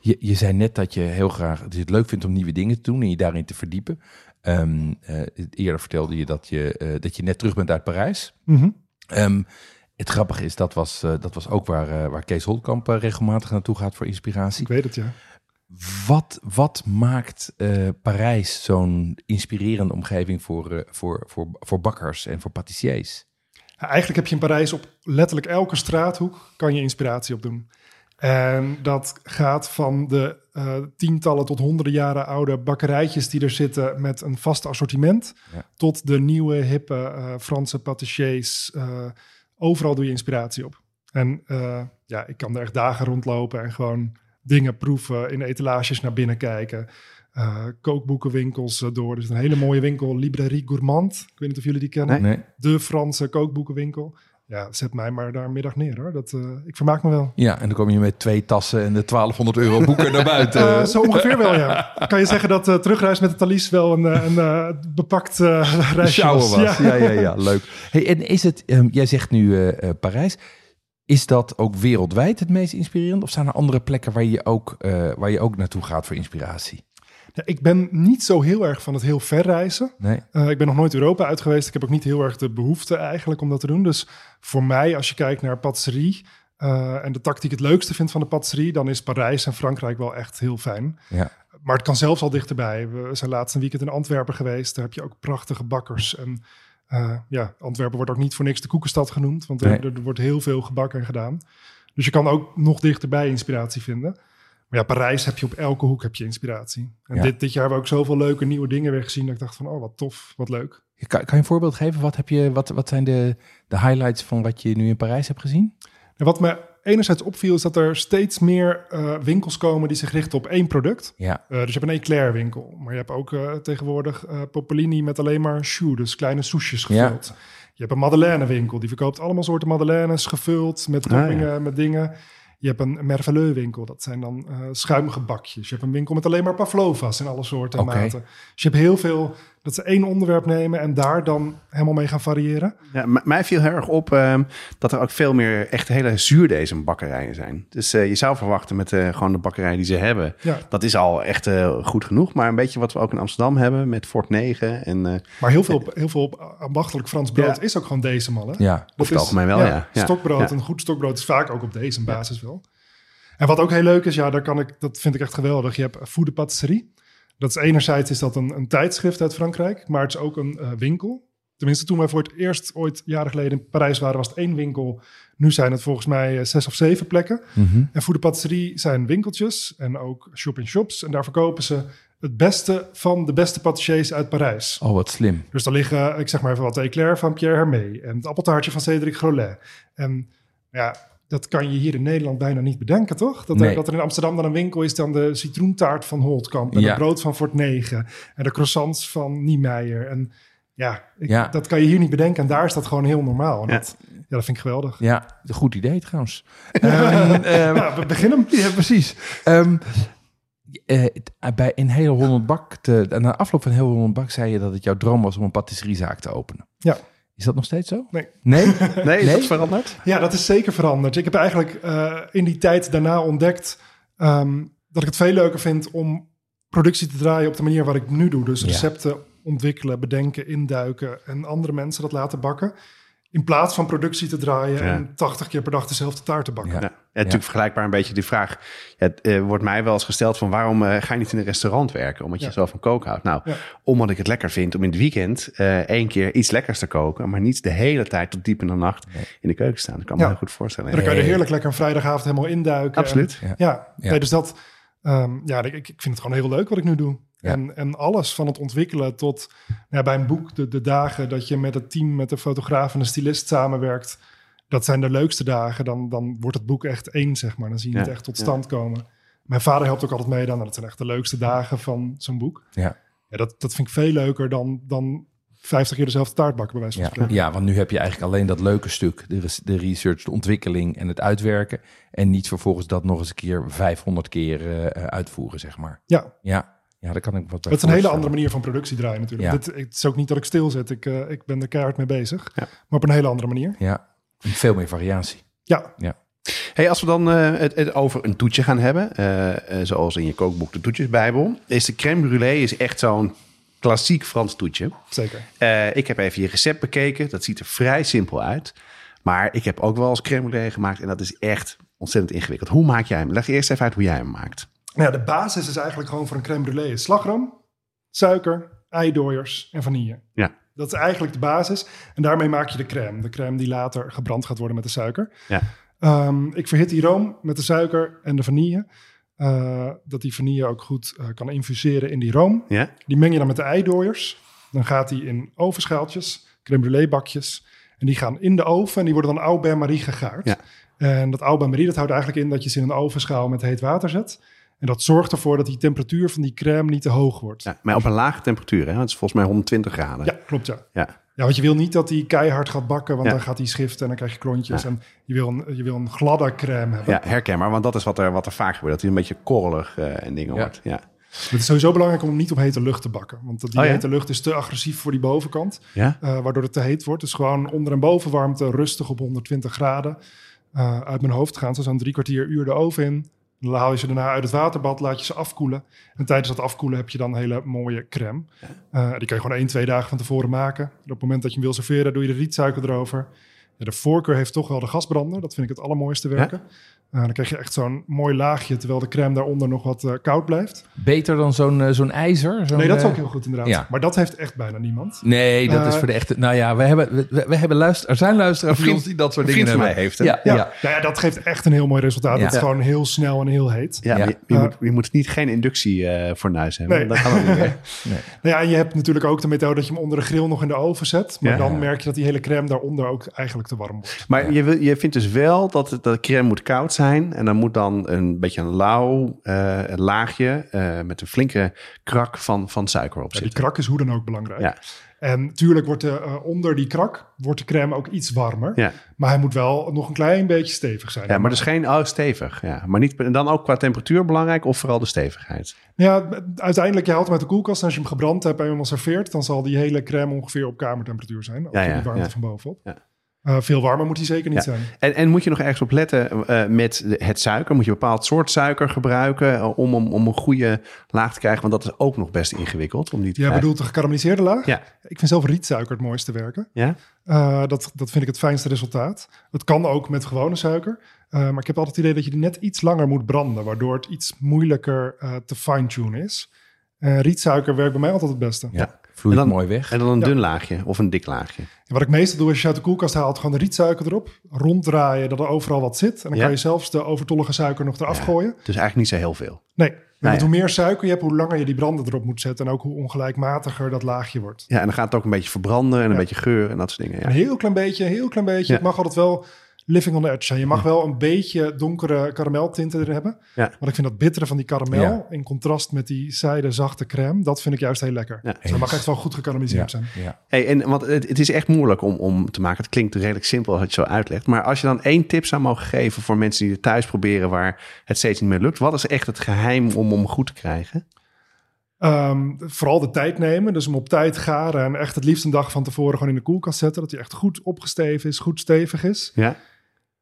Je, je zei net dat je heel graag dat je het leuk vindt om nieuwe dingen te doen en je daarin te verdiepen. Ehm, eh, eerder vertelde je dat, je eh, dat je net terug bent uit Parijs. Mhm. Ehm, het grappige is, dat was, eh, dat was ook waar, eh, waar Kees Holtkamp eh, regelmatig naartoe gaat voor inspiratie. Ik weet het, ja. Wat, wat maakt Parijs zo'n inspirerende omgeving voor, voor, voor, voor bakkers en voor patissiers? Eigenlijk heb je in Parijs op letterlijk elke straathoek kan je inspiratie opdoen. En dat gaat van de tientallen tot honderden jaren oude bakkerijtjes die er zitten met een vast assortiment, Ja. tot de nieuwe hippe Franse patissiers. Overal doe je inspiratie op. En eh, ja, ik kan er echt dagen rondlopen en gewoon dingen proeven, in etalages naar binnen kijken. eh, kookboekenwinkels eh, door. Dus een hele mooie winkel, Librairie Gourmand. Ik weet niet of jullie die kennen Nee? de Franse kookboekenwinkel. Ja, zet mij maar daar middag neer hoor. Dat, eh, ik vermaak me wel. Ja, en dan kom je met twee tassen en de 1200 euro boeken naar buiten. Eh, zo ongeveer wel, ja. Kan je zeggen dat eh terugreis met de Thalys wel een, een bepakt reisje was? was. Ja, ja, ja, leuk. Hey, en is het, ehm, jij zegt nu Parijs. Is dat ook wereldwijd het meest inspirerend? Of zijn er andere plekken waar je ook, waar je ook naartoe gaat voor inspiratie? Ja, ik ben niet zo heel erg van het heel ver reizen. Nee? Eh, ik ben nog nooit Europa uit geweest. Ik heb ook niet heel erg de behoefte eigenlijk om dat te doen. Dus voor mij, als je kijkt naar patisserie eh, en de ik het leukste vind van de patisserie, dan is Parijs en Frankrijk wel echt heel fijn. Ja. Maar het kan zelfs al dichterbij. We zijn laatst een weekend in Antwerpen geweest. Daar heb je ook prachtige bakkers. En eh, ja, Antwerpen wordt ook niet voor niks de koekenstad genoemd. Want er, Nee. er, er wordt heel veel gebakken en gedaan. Dus je kan ook nog dichterbij inspiratie vinden. Maar ja, Parijs heb je op elke hoek heb je inspiratie. En Ja. dit, dit jaar hebben we ook zoveel leuke nieuwe dingen weer gezien. Dat ik dacht van, oh wat tof, wat leuk. Kan, kan je een voorbeeld geven? Wat, heb je, wat, wat zijn de, de highlights van wat je nu in Parijs hebt gezien? En wat me enerzijds opviel is dat er steeds meer eh, winkels komen die zich richten op één product. Ja, Eh, dus je hebt een eclair winkel, maar je hebt ook eh, tegenwoordig Popolini met alleen maar choux, dus kleine soesjes Ja. gevuld. Je hebt een madeleine winkel, die verkoopt allemaal soorten madeleines gevuld met Ah, ja. toppingen, met dingen. Je hebt een merveilleux winkel, dat zijn dan eh schuimige bakjes. Je hebt een winkel met alleen maar pavlovas in alle soorten en maten. Dus je hebt heel veel, Dat ze één onderwerp nemen en daar dan helemaal mee gaan variëren. Ja, mij viel heel erg op ehm, dat er ook veel meer echt hele zuurdezenbakkerijen zijn. Dus eh, je zou verwachten met eh, gewoon de bakkerij die ze hebben. Ja. Dat is al echt eh, goed genoeg. Maar een beetje wat we ook in Amsterdam hebben met Fort 9. En eh, Maar heel veel, heel veel ambachtelijk Frans brood Ja. is ook gewoon deze Hè? Ja, Dat Over het algemeen wel, ja. Ja. Stokbrood, Ja. een goed stokbrood is vaak ook op deze basis wel. En wat ook heel leuk is, ja, daar kan ik, dat vind ik echt geweldig. Je hebt Food de Patisserie. Dat is enerzijds is dat een, een tijdschrift uit Frankrijk, maar het is ook een eh, winkel. Tenminste, toen wij voor het eerst ooit jaren geleden in Parijs waren, was het één winkel. Nu zijn het volgens mij eh, zes of zeven plekken. Mhm. En Food de Patisserie zijn winkeltjes en ook shop-in-shops. En daar verkopen ze het beste van de beste patissiers uit Parijs. Oh, wat slim. Dus daar liggen, ik zeg maar even wat, de eclair van Pierre Hermé en het appeltaartje van Cédric Grolet. En ja, dat kan je hier in Nederland bijna niet bedenken, toch? Dat, Nee. er, dat er in Amsterdam dan een winkel is dan de citroentaart van Holtkamp en Ja. het brood van Fort 9 en de croissants van Niemeyer. En ja, ik- Ja. dat kan je hier niet bedenken en daar is dat gewoon heel normaal. En Ja. Dat, ja, dat vind ik geweldig. Ja, een goed idee trouwens. Ehm, ehm, Ja, we beginnen. Ja, precies. Ehm, eh, het- bij in hele Holland Bak, te, na afloop van heel Holland Bak zei je dat het jouw droom was om een patisseriezaak te openen. Ja. Is dat nog steeds zo? Nee. Nee? nee, is Nee? dat veranderd? Ja, dat is zeker veranderd. Ik heb eigenlijk eh, in die tijd daarna ontdekt ehm, dat ik het veel leuker vind om productie te draaien op de manier waar ik nu doe. Dus Ja. recepten ontwikkelen, bedenken, induiken en andere mensen dat laten bakken. In plaats van productie te draaien Ja. en 80 keer per dag dezelfde taart te bakken. Ja. Ja. Ja, natuurlijk vergelijkbaar een beetje die vraag. Ja, het eh, wordt mij wel eens gesteld van waarom eh, ga je niet in een restaurant werken? Omdat je zo van koken houdt. Nou, Ja. omdat ik het lekker vind om in het weekend eh één keer iets lekkers te koken. Maar niet de hele tijd tot diep in de nacht in de keuken staan. Dat kan me heel goed voorstellen. En dan kan je er heerlijk lekker een vrijdagavond helemaal induiken. Absoluut. En, Ja. ja, Ja. Nee, dus dat... ehm, ja, ik, ik vind het gewoon heel leuk wat ik nu doe. Ja. En, en alles van het ontwikkelen tot ja, bij een boek, de, de dagen dat je met het team, met de fotograaf en de stylist samenwerkt. Dat zijn de leukste dagen. Dan, dan wordt het boek echt één, zeg maar. Dan zie je Ja, het echt tot ja. stand komen. Mijn vader helpt ook altijd mee dan. Dat zijn echt de leukste dagen van zo'n boek. Ja. Ja, dat, dat vind ik veel leuker dan, dan 50 keer dezelfde taart bakken, bij wijze van Ja. spreken. ja, want nu heb je eigenlijk alleen dat leuke stuk. De, res- de research, de ontwikkeling en het uitwerken. En niet vervolgens dat nog eens een keer 500 keer eh, uitvoeren, zeg maar. Ja, Ja, ja daar kan ik wat bij Het is een hele andere manier van productie draaien natuurlijk. Ja. Dit, het is ook niet dat ik stilzit. Ik, eh, ik ben er keihard mee bezig. Ja. Maar op een hele andere manier. Ja, en veel meer variatie. Ja, Hey, als we dan eh, het, het over een toetje gaan hebben, eh, eh, zoals in je kookboek de toetjesbijbel, is de crème brûlée is echt zo'n klassiek Frans toetje. zeker. Eh, ik heb even je recept bekeken. Dat ziet er vrij simpel uit. Maar ik heb ook wel eens crème brûlée gemaakt en dat is echt ontzettend ingewikkeld. Hoe maak jij hem? Leg eerst even uit hoe jij hem maakt. Nou ja, de basis is eigenlijk gewoon voor een crème brûlée slagroom, suiker, eidooiers en vanille. Ja. Dat is eigenlijk de basis. En daarmee maak je de crème. De crème die later gebrand gaat worden met de suiker. Ja. Ehm, ik verhit die room met de suiker en de vanille. Eh, dat die vanille ook goed eh, kan infuseren in die room. Ja? Die meng je dan met de eidooiers. Dan gaat die in ovenschaaltjes, crème brûlée bakjes. En die gaan in de oven en die worden dan au bain-marie gegaard. Ja. En dat au bain-marie dat houdt eigenlijk in dat je ze in een ovenschaal met heet water zet. En dat zorgt ervoor dat die temperatuur van die crème niet te hoog wordt. Ja, ja. Maar op een lage temperatuur. Hè? Het is volgens mij 120 graden. klopt ja. Ja. Ja, want je wil niet dat die keihard gaat bakken, want Ja. dan gaat die schiften en dan krijg je klontjes. Ja. En je wil, een, je wil een gladde crème hebben. Ja, herkenbaar. Want dat is wat er, wat er vaak gebeurt. Dat hij een beetje korrelig eh, en dingen Ja. wordt. Ja. Het is sowieso belangrijk om hem niet op hete lucht te bakken. Want die Oh ja? hete lucht is te agressief voor die bovenkant. Ja? eh, waardoor het te heet wordt. Dus gewoon onder- en bovenwarmte rustig op 120 graden. Eh, uit mijn hoofd gaan ze zo'n drie kwartier uur de oven in. Dan haal je ze daarna uit het waterbad, laat je ze afkoelen. En tijdens dat afkoelen heb je dan een hele mooie crème. Eh, die kan je gewoon één, twee dagen van tevoren maken. En op het moment dat je hem wil serveren, doe je de rietsuiker erover. Ja, de voorkeur heeft toch wel de gasbrander. Dat vind ik het allermooiste werken. Eh, dan krijg je echt zo'n mooi laagje, terwijl de crème daaronder nog wat eh, koud blijft. Beter dan zo'n eh, zo'n ijzer? Zo'n, Nee, dat is ook heel goed inderdaad. ja. Maar dat heeft echt bijna niemand. Nee, dat is voor de echte... Nou ja, we hebben, we, we hebben luister, er zijn luisteraars vriend- ons die dat soort dingen hebben. mij heeft, hè? Ja, Ja, ja. Nou ja, dat geeft echt een heel mooi resultaat. Ja. Het is gewoon heel snel en heel heet. Ja, Je, je moet, je moet niet geen inductiefornuis hebben. Nee. Dat kan ook niet meer. Nou ja, en je hebt natuurlijk ook de methode dat je hem onder de grill nog in de oven zet. Maar Ja. dan merk je dat die hele crème daaronder ook eigenlijk te warm wordt. Maar je, wil, je vindt dus wel dat, dat de crème moet koud zijn. En dan moet dan een beetje een lauw eh, laagje eh, met een flinke krak van, van suiker op Ja, die krak is hoe dan ook belangrijk. Ja. En natuurlijk wordt de, eh, onder die krak wordt de crème ook iets warmer. Ja. Maar hij moet wel nog een klein beetje stevig zijn. Ja, maar dus geen oh, stevig. Ja. Maar niet, en dan ook qua temperatuur belangrijk of vooral de stevigheid? Ja, uiteindelijk, je haalt hem uit de koelkast. En als je hem gebrand hebt en hem al serveert... dan zal die hele crème ongeveer op kamertemperatuur zijn. Ook Ja, ja, die warmte ja. van bovenop. Ja. Eh, veel warmer moet hij zeker niet Ja. zijn. En, en moet je nog ergens op letten eh, met het suiker? Moet je een bepaald soort suiker gebruiken eh, om, om, om een goede laag te krijgen? Want dat is ook nog best ingewikkeld om die te Jij krijgen. bedoelt de gekarameliseerde laag? Ja. Ik vind zelf rietsuiker het mooiste werken. Ja? Dat, dat vind ik het fijnste resultaat. Het kan ook met gewone suiker. Maar ik heb altijd het idee dat je die net iets langer moet branden. Waardoor het iets moeilijker te fine-tunen is. Rietsuiker werkt bij mij altijd het beste. Ja. Vloeit En dan- mooi weg. En dan een Ja. dun laagje of een dik laagje. En wat ik meestal doe als je uit de koelkast haalt, gewoon de rietsuiker erop. Ronddraaien, dat er overal wat zit. En dan Ja. kan je zelfs de overtollige suiker nog eraf Ja. gooien. Dus eigenlijk niet zo heel veel. Nee, want ja. hoe meer suiker je hebt, hoe langer je die branden erop moet zetten. En ook hoe ongelijkmatiger dat laagje wordt. Ja, en dan gaat het ook een beetje verbranden en een Ja. beetje geur en dat soort dingen. Een heel klein beetje, een heel klein beetje. Ja. Het mag altijd wel living on the edge zijn. Je mag wel een beetje donkere karameltinten erin hebben. Ja. Want ik vind dat bittere van die karamel, Ja. in contrast met die zijde zachte crème, dat vind ik juist heel lekker. Ja. Dus dat mag echt wel goed gekarameliseerd zijn. Ja. Hey, en, want het, het is echt moeilijk om, om te maken. Het klinkt redelijk simpel als je het zo uitlegt. Maar als je dan één tip zou mogen geven voor mensen die het thuis proberen waar het steeds niet meer lukt. Wat is echt het geheim om hem goed te krijgen? Ehm, vooral de tijd nemen, dus hem op tijd garen en echt het liefst een dag van tevoren gewoon in de koelkast zetten. Dat hij echt goed opgesteven is, goed stevig is. Ja?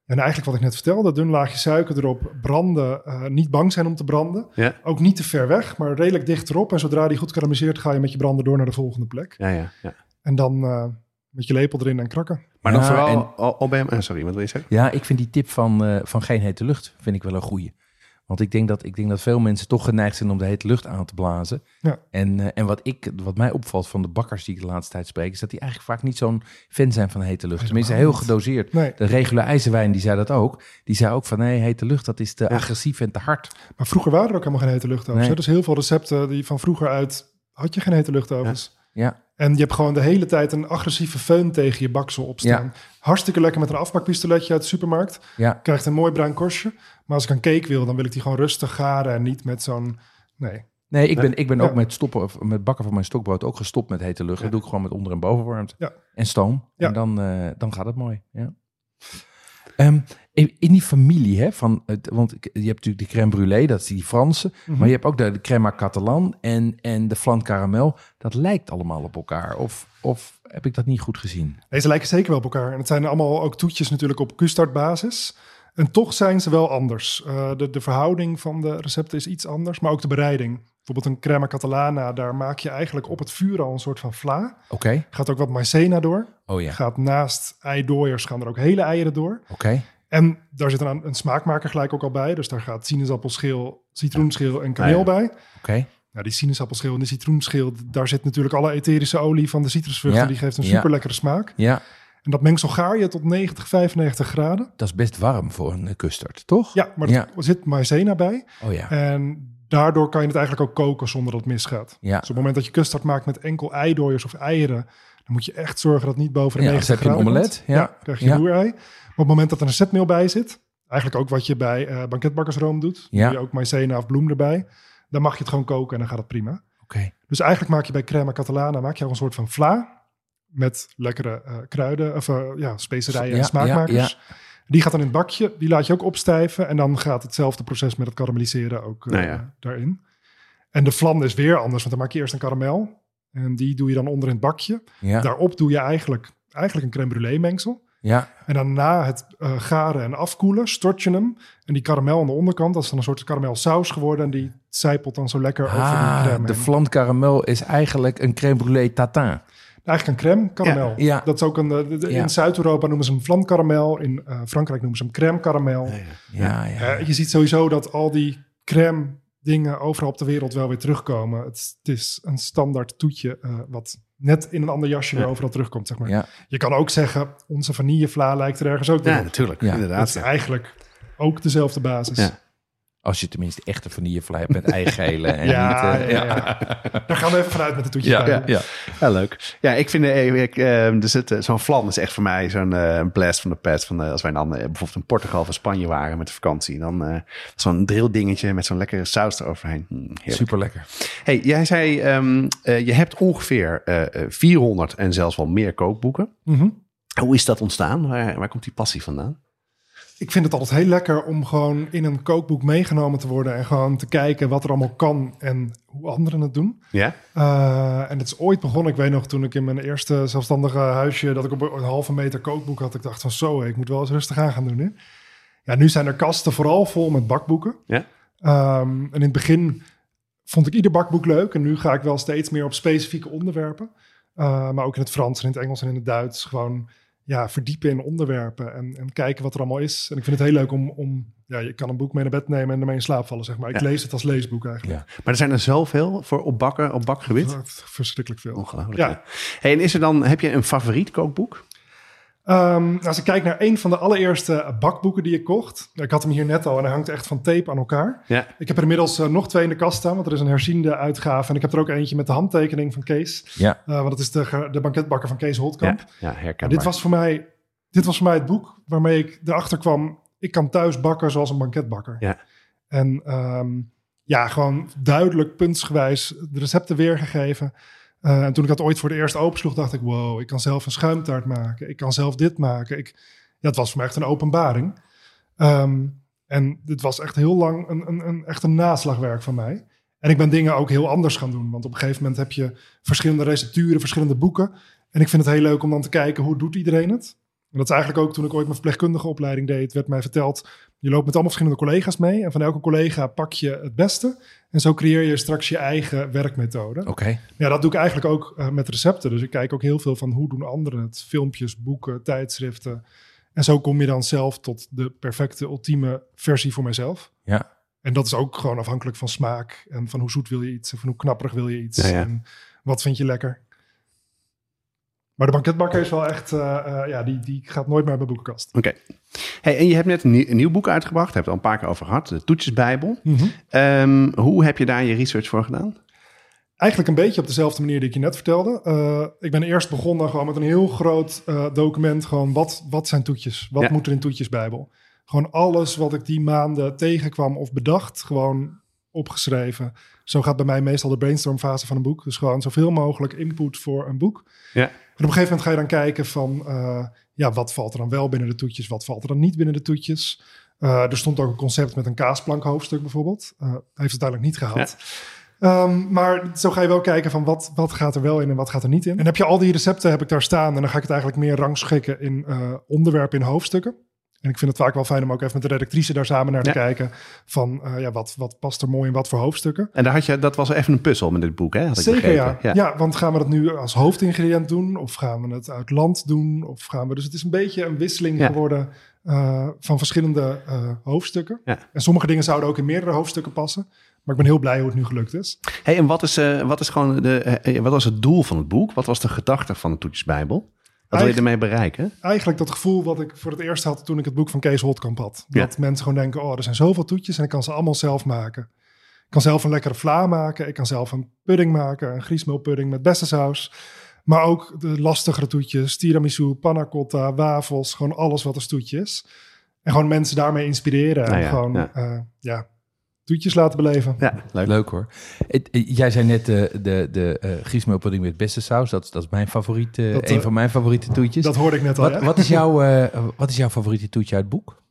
En eigenlijk wat ik net vertelde, dun laagje suiker erop, branden, eh, niet bang zijn om te branden. Ja? Ook niet te ver weg, maar redelijk dicht erop. En zodra die goed karameliseert, ga je met je brander door naar de volgende plek. Ja, ja. ja. En dan eh, met je lepel erin en krakken. Maar dan Ja, vooral en- al, al bij hem... eh, sorry, wat wil je zeggen? Ja, ik vind die tip van, eh, van geen hete lucht vind ik wel een goeie. Want ik denk, dat, ik denk dat veel mensen toch geneigd zijn om de hete lucht aan te blazen. Ja. En, eh, en wat, ik, wat mij opvalt van de bakkers die ik de laatste tijd spreek... is dat die eigenlijk vaak niet zo'n fan zijn van hete lucht. Tenminste, heel gedoseerd. Nee, De regule ijzerwijn die zei dat ook. Die zei ook van nee, hete lucht dat is te agressief en te hard. maar vroeger waren er ook helemaal geen hete luchtovens. Nee. Dus heel veel recepten die van vroeger uit, had je geen hete luchtovens. Ja, En je hebt gewoon de hele tijd een agressieve föhn tegen je baksel opstaan. Hartstikke lekker met een afbakpistoletje uit de supermarkt. ja, Krijgt een mooi bruin korstje. Maar als ik een cake wil, dan wil ik die gewoon rustig garen en niet met zo'n... Nee, Nee, ik ben, ik ben ook met, stoppen, of met bakken van mijn stokbrood ook gestopt met hete lucht. Dat doe ik gewoon met onder- en bovenwarmte. En stoom. En dan, eh, dan gaat het mooi. Ja. Ehm, in, die familie, hè, van het, want je hebt natuurlijk de crème brûlée, dat is die Franse. Mhm. Maar je hebt ook de, de crème à catalan en, en de flan caramel. Dat lijkt allemaal op elkaar. Of, of heb ik dat niet goed gezien? Deze lijken zeker wel op elkaar. En het zijn allemaal ook toetjes natuurlijk op custardbasis. En toch zijn ze wel anders. Eh, de, de verhouding van de recepten is iets anders, maar ook de bereiding. Bijvoorbeeld een crema catalana, daar maak je eigenlijk op het vuur al een soort van vla. Oké. Gaat ook wat maizena door. Oh ja. Gaat naast eidooiers gaan er ook hele eieren door. Oké. En daar zit een, een smaakmaker gelijk ook al bij. Dus daar gaat sinaasappelschil, citroenschil en kaneel Ah, ja. bij. Oké. Nou, die sinaasappelschil en de citroenschil, daar zit natuurlijk alle etherische olie van de citrusvruchten. Ja, Die geeft een super lekkere smaak. Ja, En dat mengsel gaar je tot 90, 95 graden. dat is best warm voor een eh, custard, toch? Ja, maar er Ja. zit maizena bij. Oh ja. En daardoor kan je het eigenlijk ook koken zonder dat het misgaat. Ja. Dus op het moment dat je custard maakt met enkel eidooiers of eieren... dan moet je echt zorgen dat het niet boven de Ja, 90 anders heb je een graden omelet. komt. Ja. krijg je Ja. een roerei. Maar op het moment dat er een zetmeel bij zit... eigenlijk ook wat je bij eh banketbakkersroom doet... Ja. doe je ook maizena of bloem erbij... dan mag je het gewoon koken en dan gaat het prima. Oké. Dus eigenlijk maak je bij crema catalana maak je al een soort van vla... met lekkere eh, kruiden, of eh, ja, specerijen Ja, en smaakmakers... ja, Die gaat dan in het bakje, die laat je ook opstijven. En dan gaat hetzelfde proces met het karamelliseren ook eh, Nou ja. daarin. En de vlam is weer anders, want dan maak je eerst een karamel. En die doe je dan onder in het bakje. Ja. Daarop doe je eigenlijk, eigenlijk een crème brûlée mengsel. Ja. En dan na het eh, garen en afkoelen, stort je hem. En die karamel aan de onderkant, dat is dan een soort karamelsaus geworden. En die zijpelt dan zo lekker over die Ah, crème de heen. flan caramel is eigenlijk een crème brûlée tatin. Eigenlijk een crème karamel. Ja, ja. Dat is ook een, eh, de- de- Ja. in Zuid-Europa noemen ze hem vlam karamel. In eh, Frankrijk noemen ze hem crème karamel. Ja, ja. Eh, je ziet sowieso dat al die crème dingen overal op de wereld wel weer terugkomen. Het, het is een standaard toetje wat net in een ander jasje weer overal terugkomt, zeg maar. Ja. Je kan ook zeggen, onze vanillevla lijkt er ergens ook weer Ja, op. natuurlijk. Inderdaad. is ja. eigenlijk ook dezelfde basis. Ja. Als je tenminste echte vanillevlei hebt met eigelen. En Ja, niet, eh, ja, ja. Daar gaan we even vanuit met de toetjes. ja, ja, ja. Ja, leuk. Ja, ik vind eh, ik, dus het, eh, zo'n flan is echt voor mij zo'n eh, blast van de pest. Van, eh, als wij dan bijvoorbeeld in Portugal of Spanje waren met de vakantie. Dan eh, zo'n drilldingetje met zo'n lekkere saus eroverheen. Mm, heerlijk. Super lekker. Hey, jij zei ehm, eh, je hebt ongeveer eh, eh, 400 en zelfs wel meer kookboeken. Mhm. Hoe is dat ontstaan? Waar, waar komt die passie vandaan? Ik vind het altijd heel lekker om gewoon in een kookboek meegenomen te worden en gewoon te kijken wat er allemaal kan en hoe anderen het doen. Ja? Uh, en het is ooit begonnen, ik weet nog, toen ik in mijn eerste zelfstandige huisje, dat ik op een halve meter kookboek had, ik dacht van zo, ik moet wel eens rustig aan gaan doen nu. Ja, nu zijn er kasten vooral vol met bakboeken. Ja. Um, en in het begin vond ik ieder bakboek leuk en nu ga ik wel steeds meer op specifieke onderwerpen. Uh, maar ook in het Frans en in het Engels en in het Duits gewoon ja, verdiepen in onderwerpen en, en kijken wat er allemaal is. En ik vind het heel leuk om, om ja, je kan een boek mee naar bed nemen en ermee in slaap vallen, zeg maar. Ik Ja. lees het als leesboek eigenlijk. ja. Maar er zijn er zoveel voor op bakken, op bakgebied. Verschrikkelijk veel. Ongelooflijk. Ja. Ja. Hey, en is er dan, heb je een favoriet kookboek? Um, als ik kijk naar een van de allereerste bakboeken die ik kocht. Ik had hem hier net al en hij hangt echt van tape aan elkaar. Ja. Ik heb er inmiddels uh, nog twee in de kast staan, want er is een herziende uitgave. En ik heb er ook eentje met de handtekening van Kees. Ja. Uh, want dat is de, de banketbakker van Kees Holtkamp. Ja, dit, was voor mij, dit was voor mij het boek waarmee ik erachter kwam... ik kan thuis bakken zoals een banketbakker. Ja. En um, ja, gewoon duidelijk puntsgewijs de recepten weergegeven... Uh, en toen ik dat ooit voor de eerst opensloeg, dacht ik: wow, ik kan zelf een schuimtaart maken. Ik kan zelf dit maken. Ik, ja, het was voor mij echt een openbaring. Um, en dit was echt heel lang een, een, een, echt een naslagwerk van mij. En ik ben dingen ook heel anders gaan doen. Want op een gegeven moment heb je verschillende recepturen, verschillende boeken. En ik vind het heel leuk om dan te kijken hoe doet iedereen het. En dat is eigenlijk ook toen ik ooit mijn verpleegkundige opleiding deed, werd mij verteld: je loopt met allemaal verschillende collega's mee. En van elke collega pak je het beste. En zo creëer je straks je eigen werkmethode. Oké. Okay. Ja, dat doe ik eigenlijk ook uh, met recepten. Dus ik kijk ook heel veel van hoe doen anderen het. Filmpjes, boeken, tijdschriften. En zo kom je dan zelf tot de perfecte, ultieme versie voor mezelf. Ja. En dat is ook gewoon afhankelijk van smaak. En van hoe zoet wil je iets. En van hoe knapperig wil je iets. Ja, ja. En wat vind je lekker. Maar de banketbakker is wel echt, uh, uh, ja, die, die gaat nooit meer uit mijn boekenkast. Oké. Okay. Hey, en je hebt net een nieuw, een nieuw, boek uitgebracht, daar hebben we al een paar keer over gehad, de Toetjesbijbel. Mm -hmm. um, hoe heb je daar je research voor gedaan? Eigenlijk een beetje op dezelfde manier die ik je net vertelde. Uh, ik ben eerst begonnen gewoon met een heel groot document. Gewoon wat, wat zijn toetjes? Wat Ja. moet er in toetjesbijbel? Gewoon alles wat ik die maanden tegenkwam of bedacht, gewoon opgeschreven. Zo gaat bij mij meestal de brainstormfase van een boek. Dus gewoon zoveel mogelijk input voor een boek. Ja. En op een gegeven moment ga je dan kijken van... uh, ja, wat valt er dan wel binnen de toetjes? Wat valt er dan niet binnen de toetjes? Uh, er stond ook een concept met een kaasplank hoofdstuk bijvoorbeeld. Uh, heeft het uiteindelijk niet gehaald. Um, maar zo ga je wel kijken van wat, wat gaat er wel in en wat gaat er niet in. En heb je al die recepten heb ik daar staan en dan ga ik het eigenlijk meer rangschikken in onderwerpen in hoofdstukken. En ik vind het vaak wel fijn om ook even met de redactrice daar samen naar te Ja. kijken. Van uh, ja, wat, wat past er mooi in wat voor hoofdstukken. En daar had je, dat was even een puzzel met dit boek, hè? Had ik Zeker ja. ja. want gaan we dat nu als hoofdingrediënt doen? Of gaan we het uit land doen? Of gaan we... Dus het is een beetje een wisseling Ja. geworden uh, van verschillende uh, hoofdstukken. En sommige dingen zouden ook in meerdere hoofdstukken passen. Maar ik ben heel blij hoe het nu gelukt is. Hey, en wat is, wat is gewoon de, eh, wat was het doel van het boek? Wat was de gedachte van de Toetjesbijbel? Wat wil je ermee bereiken? Eigenlijk dat gevoel wat ik voor het eerst had toen ik het boek van Kees Holtkamp had. Ja. Dat mensen gewoon denken, oh, er zijn zoveel toetjes en ik kan ze allemaal zelf maken. Ik kan zelf een lekkere vla maken. Ik kan zelf een pudding maken, een griesmeelpudding met bessensaus. Maar ook de lastigere toetjes, tiramisu, panna cotta, wafels. Gewoon alles wat een stoetje is. En gewoon mensen daarmee inspireren. Nou en ja, gewoon ja. ja, toetjes laten beleven. Ja, leuk. Leuk hoor. Eh, jij zei net de, de, de uh, griesmeelpudding met beste saus. Dat, dat is mijn favoriete, Dat, een eh, van mijn favoriete toetjes. Dat hoorde ik net al, wat, ja. wat, is jouw, eh, wat is jouw favoriete toetje uit het boek?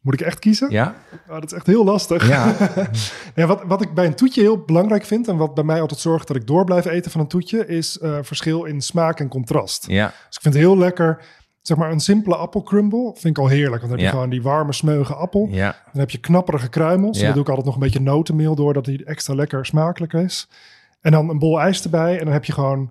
Moet ik echt kiezen? Ja? Oh, dat is echt heel lastig. Ja. Ja, wat, wat ik bij een toetje heel belangrijk vind... en wat bij mij altijd zorgt dat ik door blijf eten van een toetje... is eh, verschil in smaak en contrast. ja. Dus ik vind het heel lekker... zeg maar een simpele appelcrumble vind ik al heerlijk. Want dan heb je Ja. gewoon die warme, smeuige appel. Ja. Dan heb je knapperige kruimels. En Ja. dan doe ik altijd nog een beetje notenmeel door... dat die extra lekker smakelijk is. En dan een bol ijs erbij. En dan heb je gewoon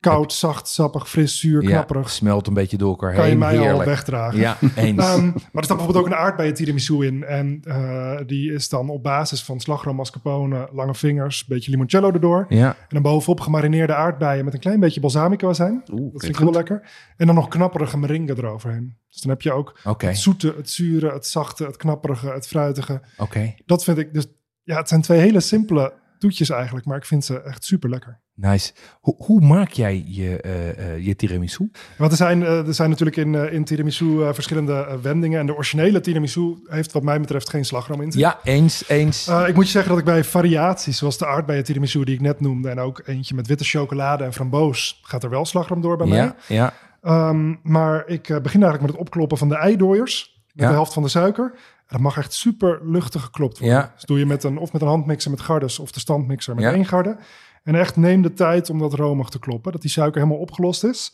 Koud, zacht, sappig, fris, zuur, Ja, knapperig. smelt een beetje door elkaar Kan je heen. mij al Heerlijk. wegdragen. Ja, eens. Ehm, maar er staat bijvoorbeeld ook een aardbeien tiramisu in. En eh, die is dan op basis van slagroom, mascarpone, lange vingers, beetje limoncello erdoor. ja, En dan bovenop gemarineerde aardbeien met een klein beetje balsamico azijn. Oeh, Dat vind ik heel lekker. En dan nog knapperige meringue eroverheen. Dus dan heb je ook het zoete, het zure, het zachte, het knapperige, het fruitige. Oké, Dat vind ik dus... Ja, het zijn twee hele simpele toetjes eigenlijk. Maar ik vind ze echt super lekker. nice. Hoe, hoe maak jij je, eh, je tiramisu? Want er zijn, eh, er zijn natuurlijk in, in tiramisu verschillende wendingen. En de originele tiramisu heeft wat mij betreft geen slagroom in. Ja, eens, eens. Ik moet je zeggen dat ik bij variaties, zoals de aardbeien tiramisu die ik net noemde... en ook eentje met witte chocolade en framboos, gaat er wel slagroom door bij mij. ja, ja, Ehm, maar ik begin eigenlijk met het opkloppen van de eidooiers. Met Ja. de helft van de suiker. Dat mag echt super luchtig geklopt worden. Ja. Dus doe je met een, of met een handmixer met gardes of de standmixer met Ja. één garde. En echt neem de tijd om dat romig te kloppen. Dat die suiker helemaal opgelost is.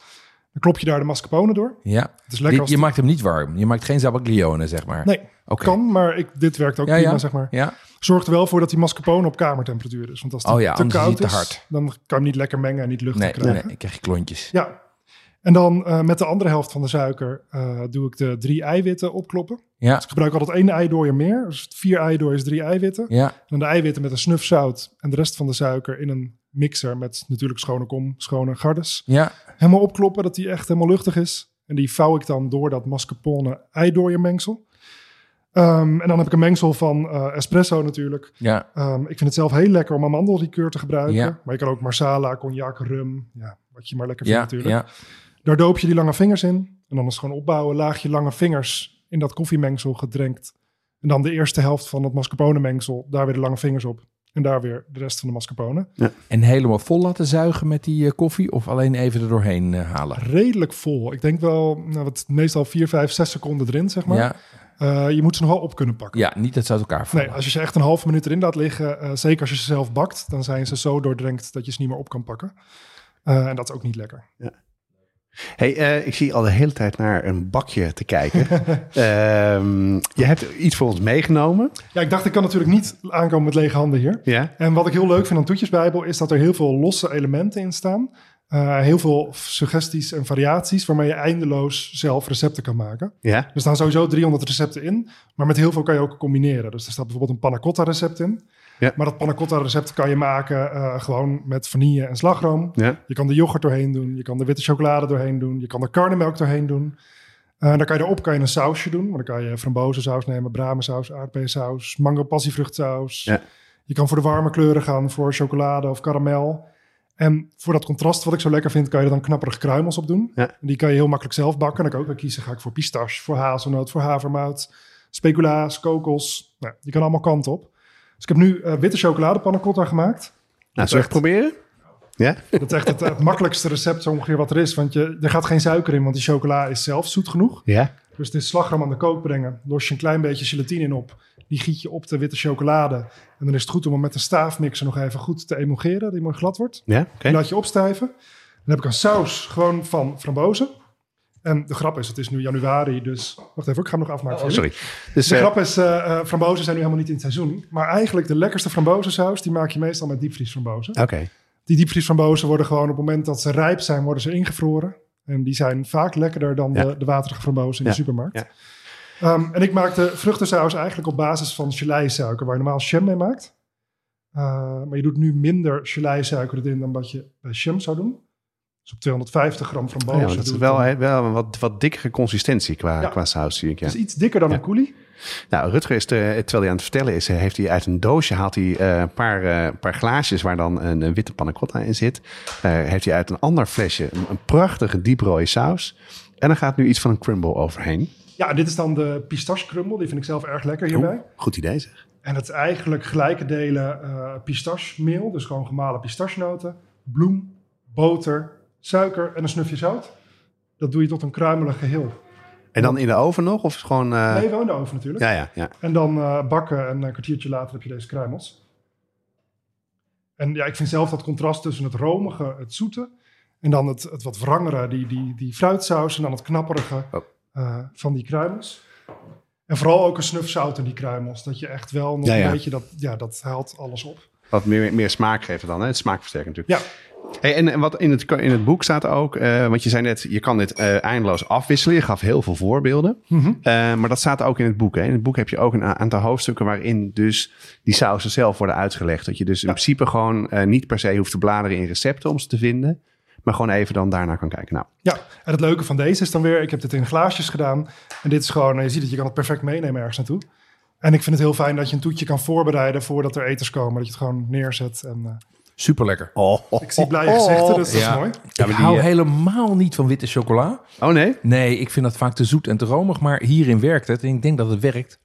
Dan klop je daar de mascarpone door. ja. Het is lekker Die- als je maakt hem niet warm. Je maakt geen zabaglione, zeg maar. Nee, Oké. kan, maar ik, dit werkt ook Ja, prima, ja. zeg maar. Ja, Zorg er wel voor dat die mascarpone op kamertemperatuur is. Want als die Oh ja, te koud is, te hard. dan kan je hem niet lekker mengen en niet luchtig nee, krijgen. nee, ik krijg je klontjes. Ja. En dan eh, met de andere helft van de suiker eh, doe ik de drie eiwitten opkloppen. Ja, Dus ik gebruik altijd één eidooier meer. Dus vier eidooiers, drie eiwitten. ja, En dan de eiwitten met een snuf zout en de rest van de suiker in een mixer met natuurlijk schone kom, schone gardes. ja, Helemaal opkloppen dat die echt helemaal luchtig is. En die vouw ik dan door dat mascarpone eidooier mengsel. Ehm, en dan heb ik een mengsel van eh, espresso natuurlijk. ja. Ehm, ik vind het zelf heel lekker om amandellikeur te gebruiken. Ja. Maar je kan ook marsala, cognac, rum. Ja, wat je maar lekker vindt Ja, natuurlijk. ja, Daar doop je die lange vingers in. En dan is het gewoon opbouwen. Laag je lange vingers in dat koffiemengsel gedrenkt. En dan de eerste helft van het mascarpone mengsel. Daar weer de lange vingers op. En daar weer de rest van de mascarpone. En helemaal vol laten zuigen met die eh, koffie? Of alleen even er doorheen eh, halen? Redelijk vol. Ik denk wel, nou, wat, meestal 4, 5, 6 seconden erin, zeg maar. Ja, Eh, je moet ze nog wel op kunnen pakken. ja, niet dat ze uit elkaar vallen. Nee, als je ze echt een halve minuut erin laat liggen, zeker als je ze zelf bakt, dan zijn ze zo doordrenkt dat je ze niet meer op kan pakken. Eh, en dat is ook niet lekker. Hey, eh, ik zie al de hele tijd naar een bakje te kijken. Ehm, je hebt iets voor ons meegenomen. Ja, ik dacht, ik kan natuurlijk niet aankomen met lege handen hier. Ja. En wat ik heel leuk vind aan Toetjesbijbel is dat er heel veel losse elementen in staan. Eh, heel veel suggesties en variaties waarmee je eindeloos zelf recepten kan maken. Ja. Er staan sowieso 300 recepten in, maar met heel veel kan je ook combineren. Dus er staat bijvoorbeeld een panna cotta recept in. Ja. Maar dat panna cotta recept kan je maken eh, gewoon met vanille en slagroom. Ja. Je kan de yoghurt doorheen doen, je kan de witte chocolade doorheen doen, je kan er karnemelk doorheen doen. Eh dan kan je erop kan je een sausje doen. Maar dan kan je frambozensaus nemen, bramensaus, aardbeiensaus, mango passievruchtsaus. Ja. Je kan voor de warme kleuren gaan, voor chocolade of karamel. En voor dat contrast wat ik zo lekker vind, kan je er dan knapperige kruimels op doen. Ja. En die kan je heel makkelijk zelf bakken. Dan kan ik ook kiezen, ga ik voor pistache, voor hazelnoot, voor havermout, speculaas, kokos. Nou, die kan allemaal kanten op. Dus ik heb nu eh, witte chocolade panna cotta gemaakt. Nou, het proberen? Ja? Dat is echt het, het makkelijkste recept zo ongeveer wat er is. Want je, er gaat geen suiker in, want die chocola is zelf zoet genoeg. Ja. Dus is slagroom aan de kook brengen. Los je een klein beetje gelatine in op. Die giet je op de witte chocolade. En dan is het goed om hem met een staafmixer nog even goed te emulgeren. Die mooi glad wordt. Ja. Die laat je opstijven. Dan heb ik een saus gewoon van frambozen. En de grap is, het is nu januari, dus... Wacht even, ik ga hem nog afmaken. Oh, sorry. Dus, De eh, grap is, eh eh, frambozen zijn nu helemaal niet in het seizoen. Maar eigenlijk de lekkerste frambozensaus, die maak je meestal met diepvriesframbozen. Oké. Die diepvriesframbozen worden gewoon op het moment dat ze rijp zijn, worden ze ingevroren. En die zijn vaak lekkerder dan Ja. de, de waterige frambozen in Ja, de supermarkt. ja. Ehm, en ik maak de vruchtensaus eigenlijk op basis van geleisuiker, waar je normaal jam mee maakt. Uh, maar je doet nu minder geleisuiker erin dan wat je bij jam zou doen. Dus op 250 gram frambozen. Ja, want het doe is wel, dan- wel een wat, wat dikkere consistentie qua, Ja. qua saus, zie ik. Ja. Het is iets dikker dan een coulis. Nou, Rutger is, de, terwijl hij aan het vertellen is, eh, heeft hij uit een doosje haalt hij eh, een paar, eh, paar glaasjes waar dan een, een witte panna cotta in zit. Eh, heeft hij uit een ander flesje een, een prachtige dieprode saus. En dan gaat nu iets van een crumble overheen. Ja, dit is dan de pistache crumble. Die vind ik zelf erg lekker hierbij. Oeh, goed idee zeg. En het is eigenlijk gelijke delen eh pistachemeel, dus gewoon gemalen pistachenoten, bloem, boter, suiker en een snufje zout. Dat doe je tot een kruimelig geheel. En dan in de oven nog? Of gewoon... eh, Nee, wel in de oven natuurlijk. ja, ja, ja. En dan eh, bakken en een kwartiertje later heb je deze kruimels. En ja, ik vind zelf dat contrast tussen het romige, het zoete... en dan het, het wat wrangere, die, die, die fruitsaus... en dan het knapperige Oh. eh, van die kruimels. En vooral ook een snuf zout in die kruimels. Dat je echt wel nog Ja, ja. een beetje... Dat, ja, dat haalt alles op. Wat meer, meer smaak geven dan, hè? Het smaakversterker natuurlijk. Ja, Hey, en en wat in het, in het boek staat ook, eh, want je zei net, je kan dit eh, eindeloos afwisselen. Je gaf heel veel voorbeelden. Mhm. Eh, maar dat staat ook in het boek. Hè? In het boek heb je ook een aantal hoofdstukken waarin dus die sausen zelf worden uitgelegd. Dat je dus in principe gewoon niet per se hoeft te bladeren in recepten om ze te vinden. Maar gewoon even dan daarna kan kijken. Nou, Ja, en het leuke van deze is dan weer, ik heb dit in glaasjes gedaan. En dit is gewoon, je ziet dat je kan het perfect meenemen ergens naartoe. En ik vind het heel fijn dat je een toetje kan voorbereiden voordat er eters komen. Dat je het gewoon neerzet. En, Super lekker. ik zie blije gezichten, dus dat Ja. is mooi. Ja, ik hou eh, helemaal niet van witte chocola. Oh nee? Nee, ik vind dat vaak te zoet en te romig. Maar hierin werkt het. En ik denk dat het werkt.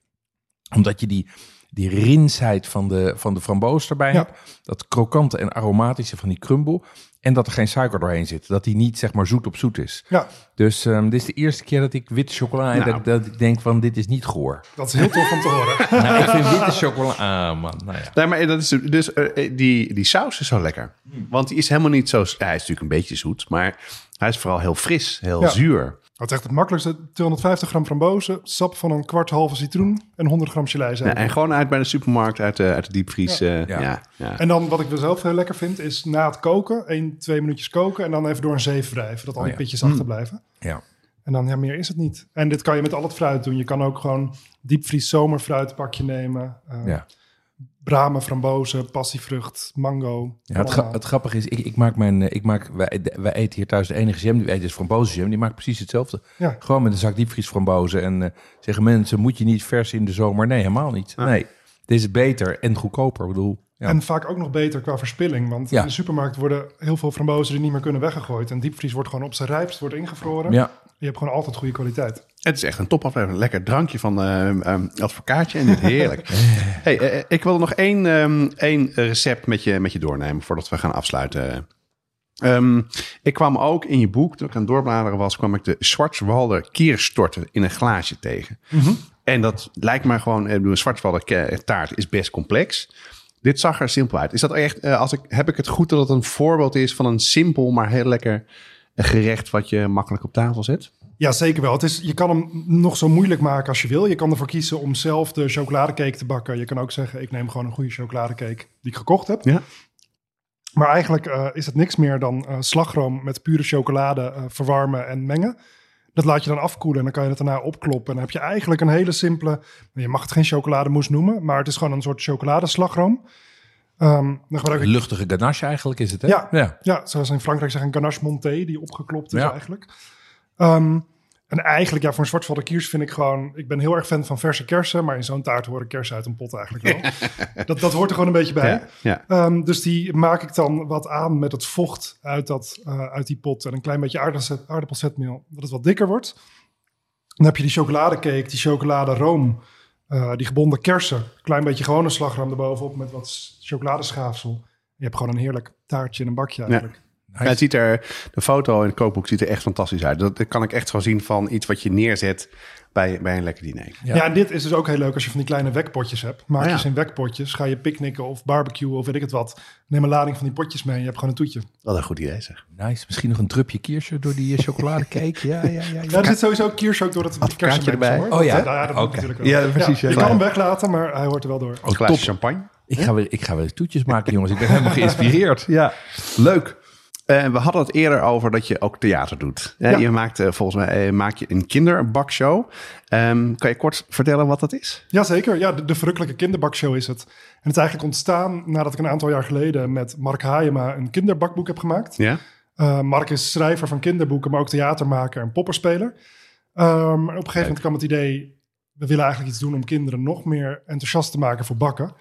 Omdat je die, die rinsheid van de, van de framboos erbij Ja. hebt. Dat krokante en aromatische van die crumble. En dat er geen suiker doorheen zit. Dat die niet zeg maar zoet op zoet is. Ja, Dus ehm, dit is de eerste keer dat ik witte chocola... en Nou. dat, dat ik denk van dit is niet goor. dat is heel tof om te horen. nou, ik vind witte chocola... Ah man, nou ja. Nee, maar dat is dus eh, die, die saus is zo lekker. Want die is helemaal niet zo. Ja, hij is natuurlijk een beetje zoet, maar hij is vooral heel fris, heel Ja. zuur. Wat echt het makkelijkste, 250 gram frambozen, sap van een kwart halve citroen en 100 gram Ja, en gewoon uit bij de supermarkt, uit de, uit de diepvries. Ja. eh, Ja. ja. Ja, En dan wat ik wel zelf heel lekker vind, is na het koken, 1, 2 minuutjes koken en dan even door een zeef wrijven, dat al Oh die ja. pitjes achterblijven. ja. En dan, ja, meer is het niet. En dit kan je met al het fruit doen. Je kan ook gewoon diepvries zomerfruitpakje nemen. eh ja. Bramen, frambozen, passievrucht, mango. Ja, het, gra- het grappige is, ik, ik maak mijn, eh, ik maak, wij, wij eten hier thuis de enige jam die we eten is frambozenjam. Die maakt precies hetzelfde. Ja. Gewoon met een zak diepvries frambozen. En eh, zeggen mensen, moet je niet vers in de zomer? Nee, helemaal niet. Nee, dit is beter en goedkoper. Ik bedoel, ja. En vaak ook nog beter qua verspilling. Want Ja. in de supermarkt worden heel veel frambozen die niet meer kunnen weggegooid. En diepvries wordt gewoon op zijn rijpst, wordt ingevroren. ja, Je hebt gewoon altijd goede kwaliteit. Het is echt een topaflevering. Een lekker drankje van eh, ehm, advocaatje en dit heerlijk. hey, eh, ik wil nog één, ehm, één recept met je, met je doornemen voordat we gaan afsluiten. Ehm, ik kwam ook in je boek, toen ik aan het doorbladeren was, kwam ik de Schwarzwalder kierstorten in een glaasje tegen. En dat lijkt me gewoon, een Schwarzwalder taart is best complex. Dit zag er simpel uit. Is dat echt, eh, als ik, heb ik het goed dat het een voorbeeld is van een simpel, maar heel lekker gerecht wat je makkelijk op tafel zet? Ja, zeker wel. Het is, je kan hem nog zo moeilijk maken als je wil. Je kan ervoor kiezen om zelf de chocoladecake te bakken. Je kan ook zeggen, ik neem gewoon een goede chocoladecake die ik gekocht heb. Ja. Maar eigenlijk eh, is het niks meer dan eh, slagroom met pure chocolade eh, verwarmen en mengen. Dat laat je dan afkoelen en dan kan je het daarna opkloppen. En dan heb je eigenlijk een hele simpele... Je mag het geen chocolademousse noemen, maar het is gewoon een soort chocoladeslagroom. Ehm dan gebruik ik luchtige ganache eigenlijk is het, hè? Ja. ja. ja, zoals in Frankrijk zeggen, een ganache monté, die opgeklopt is Ja. eigenlijk. Ehm, en eigenlijk, ja, voor een zwartvalde kiers vind ik gewoon... Ik ben heel erg fan van verse kersen, maar in zo'n taart horen kersen uit een pot eigenlijk wel. dat, dat hoort er gewoon een beetje bij. Ja, ja. Ehm, dus die maak ik dan wat aan met het vocht uit, dat, eh, uit die pot en een klein beetje aardappelzet, aardappelzetmeel, dat het wat dikker wordt. Dan heb je die chocoladecake, die chocoladeroom, eh die gebonden kersen, klein beetje gewone slagroom erbovenop met wat chocoladeschaafsel. Je hebt gewoon een heerlijk taartje in een bakje eigenlijk. Ja, het ziet er, de foto in het kookboek ziet er echt fantastisch uit. Dat, dat kan ik echt zo zien van iets wat je neerzet bij, bij een lekker diner. Ja. Ja. en dit is dus ook heel leuk als je van die kleine wekpotjes hebt. Maak Oh ja. je ze in wekpotjes, ga je picknicken of barbecuen of weet ik het wat. Neem een lading van die potjes mee en je hebt gewoon een toetje. Wat een goed idee zeg. Nice. Misschien nog een drupje kiersje door die eh, chocoladecake. Ja, ja, ja. Ja, er zit sowieso kiersch ook door het kersenmengsel, erbij. hoor. Oh ja? Dat, ja, dat moet Oké. natuurlijk wel. Ja, precies, ja. je kan hem weglaten, maar hij hoort er wel door. Een glaasje champagne. Ik ga, weer, ik ga weer toetjes maken, jongens. Ik ben helemaal geïnspireerd. Ja, leuk. Eh, we hadden het eerder over dat je ook theater doet. Eh, Ja. Je maakt eh, volgens mij maak je een kinderbakshow. Ehm, kan je kort vertellen wat dat is? Jazeker, ja, de, de verrukkelijke kinderbakshow is het. En het is eigenlijk ontstaan nadat ik een aantal jaar geleden met Mark Haayema een kinderbakboek heb gemaakt. Ja. Uh, Mark is schrijver van kinderboeken, maar ook theatermaker en popperspeler. Um, maar op een gegeven moment kwam het idee, we willen eigenlijk iets doen om kinderen nog meer enthousiast te maken voor bakken.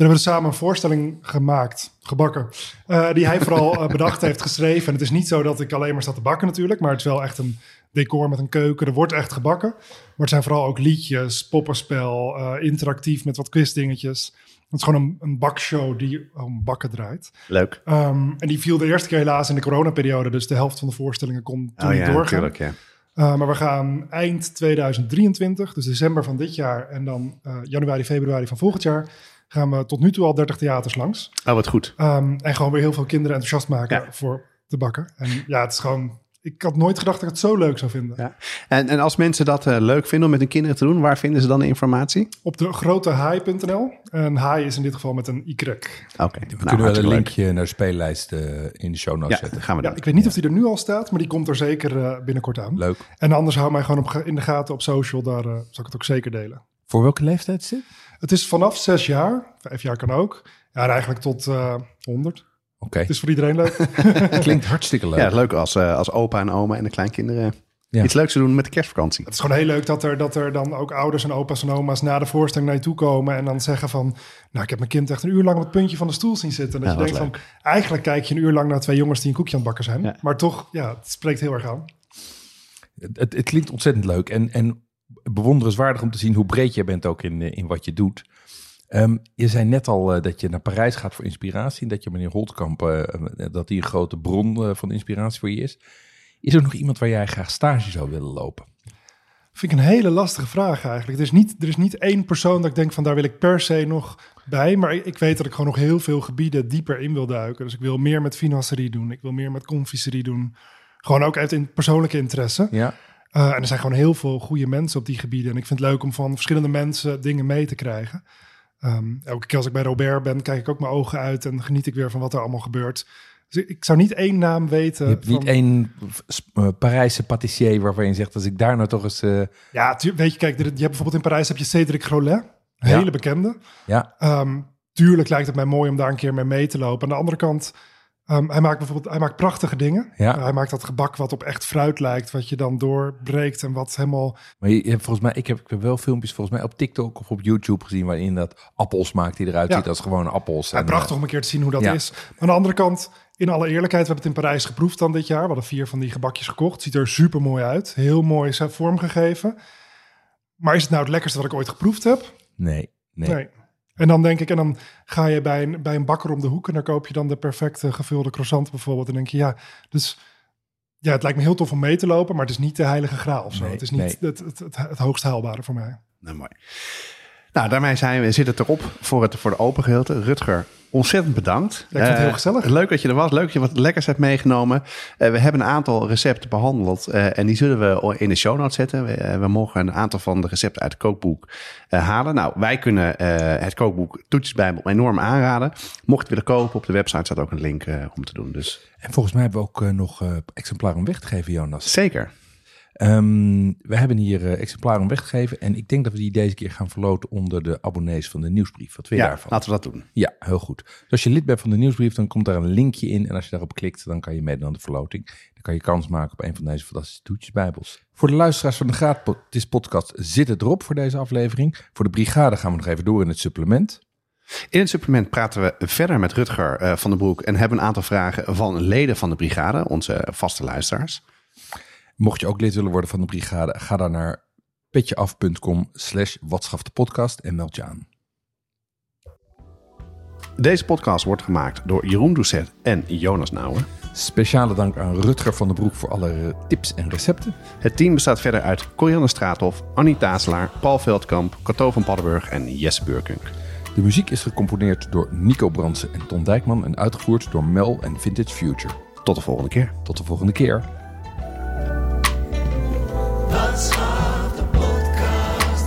Hebben we samen een voorstelling gemaakt, gebakken, uh, die hij vooral uh, bedacht heeft, geschreven. En het is niet zo dat ik alleen maar sta te bakken natuurlijk, maar het is wel echt een decor met een keuken. Er wordt echt gebakken, maar het zijn vooral ook liedjes, poppenspel, uh, interactief met wat quizdingetjes. Het is gewoon een, een bakshow die om bakken draait. Leuk. Um, en die viel de eerste keer helaas in de coronaperiode. Dus de helft van de voorstellingen kon toen oh, niet ja, doorgaan. Natuurlijk, ja. Uh, maar we gaan eind 2023, dus december van dit jaar... en dan uh, januari, februari van volgend jaar... gaan we tot nu toe al 30 theaters langs. Oh, wat goed. Um, en gewoon weer heel veel kinderen enthousiast maken Ja. voor de bakken. En ja, het is gewoon ik had nooit gedacht dat ik het zo leuk zou vinden. Ja. En, en als mensen dat eh, leuk vinden om met hun kinderen te doen, waar vinden ze dan de informatie? Op de grotehaai.nl. En haai is in dit geval met een Y. Oké, We nou, kunnen wel een leuk. linkje naar de speellijst eh, in de show notes Ja, zetten. gaan we Ja, ik weet niet of die er nu al staat, maar die komt er zeker eh, binnenkort aan. Leuk. En anders hou mij gewoon op, in de gaten op social. Daar zal ik het ook zeker delen. Voor welke leeftijd is dit? Het is vanaf zes jaar. Vijf jaar kan ook. Ja, en eigenlijk tot eh 100. Oké, Het is voor iedereen leuk. klinkt hartstikke leuk. Ja, leuk als, eh, als opa en oma en de kleinkinderen Ja. iets leuks te doen met de kerstvakantie. Het is gewoon heel leuk dat er, dat er dan ook ouders en opa's en oma's na de voorstelling naar je toe komen en dan zeggen van, nou ik heb mijn kind echt een uur lang op het puntje van de stoel zien zitten. En dat Ja, je denkt van, eigenlijk kijk je een uur lang naar twee jongens die een koekje aan het bakken zijn. Ja. Maar toch, ja, het spreekt heel erg aan. Het, het, het klinkt ontzettend leuk en, en bewonderenswaardig om te zien hoe breed jij bent ook in, eh, in wat je doet. Ehm, je zei net al eh, dat je naar Parijs gaat voor inspiratie. En dat je meneer Holtkamp, eh, dat hij een grote bron van inspiratie voor je is. Is er nog iemand waar jij graag stage zou willen lopen? Vind ik een hele lastige vraag eigenlijk. Er is niet, er is niet één persoon dat ik denk van daar wil ik per se nog bij. Maar ik, ik weet dat ik gewoon nog heel veel gebieden dieper in wil duiken. Dus ik wil meer met financiering doen. Ik wil meer met confiserie doen. Gewoon ook uit in persoonlijke interesse. Ja, Uh, en er zijn gewoon heel veel goede mensen op die gebieden. En ik vind het leuk om van verschillende mensen dingen mee te krijgen. Ehm, elke keer als ik bij Robert ben, kijk ik ook mijn ogen uit en geniet ik weer van wat er allemaal gebeurt. Dus ik- zou niet één naam weten. je hebt van- niet één eh, Parijse patissier waarvan je zegt, als ik daar nou toch eens... eh, Ja, weet je, kijk, je hebt bijvoorbeeld in Parijs heb je Cédric Grolet, een Ja. hele bekende. ja, Ehm, tuurlijk lijkt het mij mooi om daar een keer mee mee te lopen. Aan de andere kant, ehm, hij maakt bijvoorbeeld hij maakt prachtige dingen. Ja. hij maakt dat gebak wat op echt fruit lijkt, wat je dan doorbreekt en wat helemaal maar je, hebt volgens mij, ik heb, ik heb wel filmpjes volgens mij op TikTok of op YouTube gezien waarin dat appels maakt die eruit Ja. ziet als gewone appels. Ja, En, prachtig om een keer te zien hoe dat ja. is. Maar aan de andere kant, in alle eerlijkheid, we hebben het in Parijs geproefd dan dit jaar. We hadden vier van die gebakjes gekocht. Ziet er super mooi uit. Heel mooi is vormgegeven. Maar is het nou het lekkerste wat ik ooit geproefd heb? eh, nee, nee. Nee. En dan denk ik, en dan ga je bij een, bij een bakker om de hoek en daar koop je dan de perfecte gevulde croissant bijvoorbeeld. En denk je, ja, dus ja, het lijkt me heel tof om mee te lopen, maar het is niet de heilige graal of zo. Nee, het is niet nee. het, het, het, het hoogst haalbare voor mij. Nou, mooi. Nou, daarmee zijn we, zit het erop voor het, voor de open gedeelte. Rutger, ontzettend bedankt. ik vind het Eh, heel gezellig. Leuk dat je er was. Leuk dat je wat lekkers hebt meegenomen. Eh, we hebben een aantal recepten behandeld. eh, en die zullen we in de show notes zetten. We, eh, we mogen een aantal van de recepten uit het kookboek eh, halen. Nou, wij kunnen eh, het kookboek Toetjesbijbel enorm aanraden. Mocht je het willen kopen, op de website staat ook een link eh, om te doen. Dus En volgens mij hebben we ook eh, nog eh exemplaren om weg te geven, Jonas. zeker. Ehm, we hebben hier eh, exemplaren om weg te geven. En ik denk dat we die deze keer gaan verloten onder de abonnees van de nieuwsbrief. Wat vind je Ja, daarvan? laten we dat doen. Ja, heel goed. Dus als je lid bent van de nieuwsbrief, dan komt daar een linkje in. En als je daarop klikt, dan kan je meedoen aan de verloting. Dan kan je kans maken op een van deze fantastische toetjesbijbels. Voor de luisteraars van de Gratis podcast zit het erop voor deze aflevering. Voor de brigade gaan we nog even door in het supplement. In het supplement praten we verder met Rutger eh, van den Broek en hebben een aantal vragen van leden van de brigade, onze vaste luisteraars. Mocht je ook lid willen worden van de brigade, ga dan naar petjeaf.com slash watschafdepodcast en meld je aan. Deze podcast wordt gemaakt door Jeroen Doucet en Jonas Nouwen. Speciale dank aan Rutger van den Broek voor alle tips en recepten. Het team bestaat verder uit Corianne Straathof, Annie Tazelaar, Paul Veldkamp, Cato van Paddenburg en Jesse Burkunk. De muziek is gecomponeerd door Nico Brandsen en Ton Dijkman en uitgevoerd door Mel en Vintage Future. Tot de volgende keer. Tot de volgende keer. Watschaf de podcast.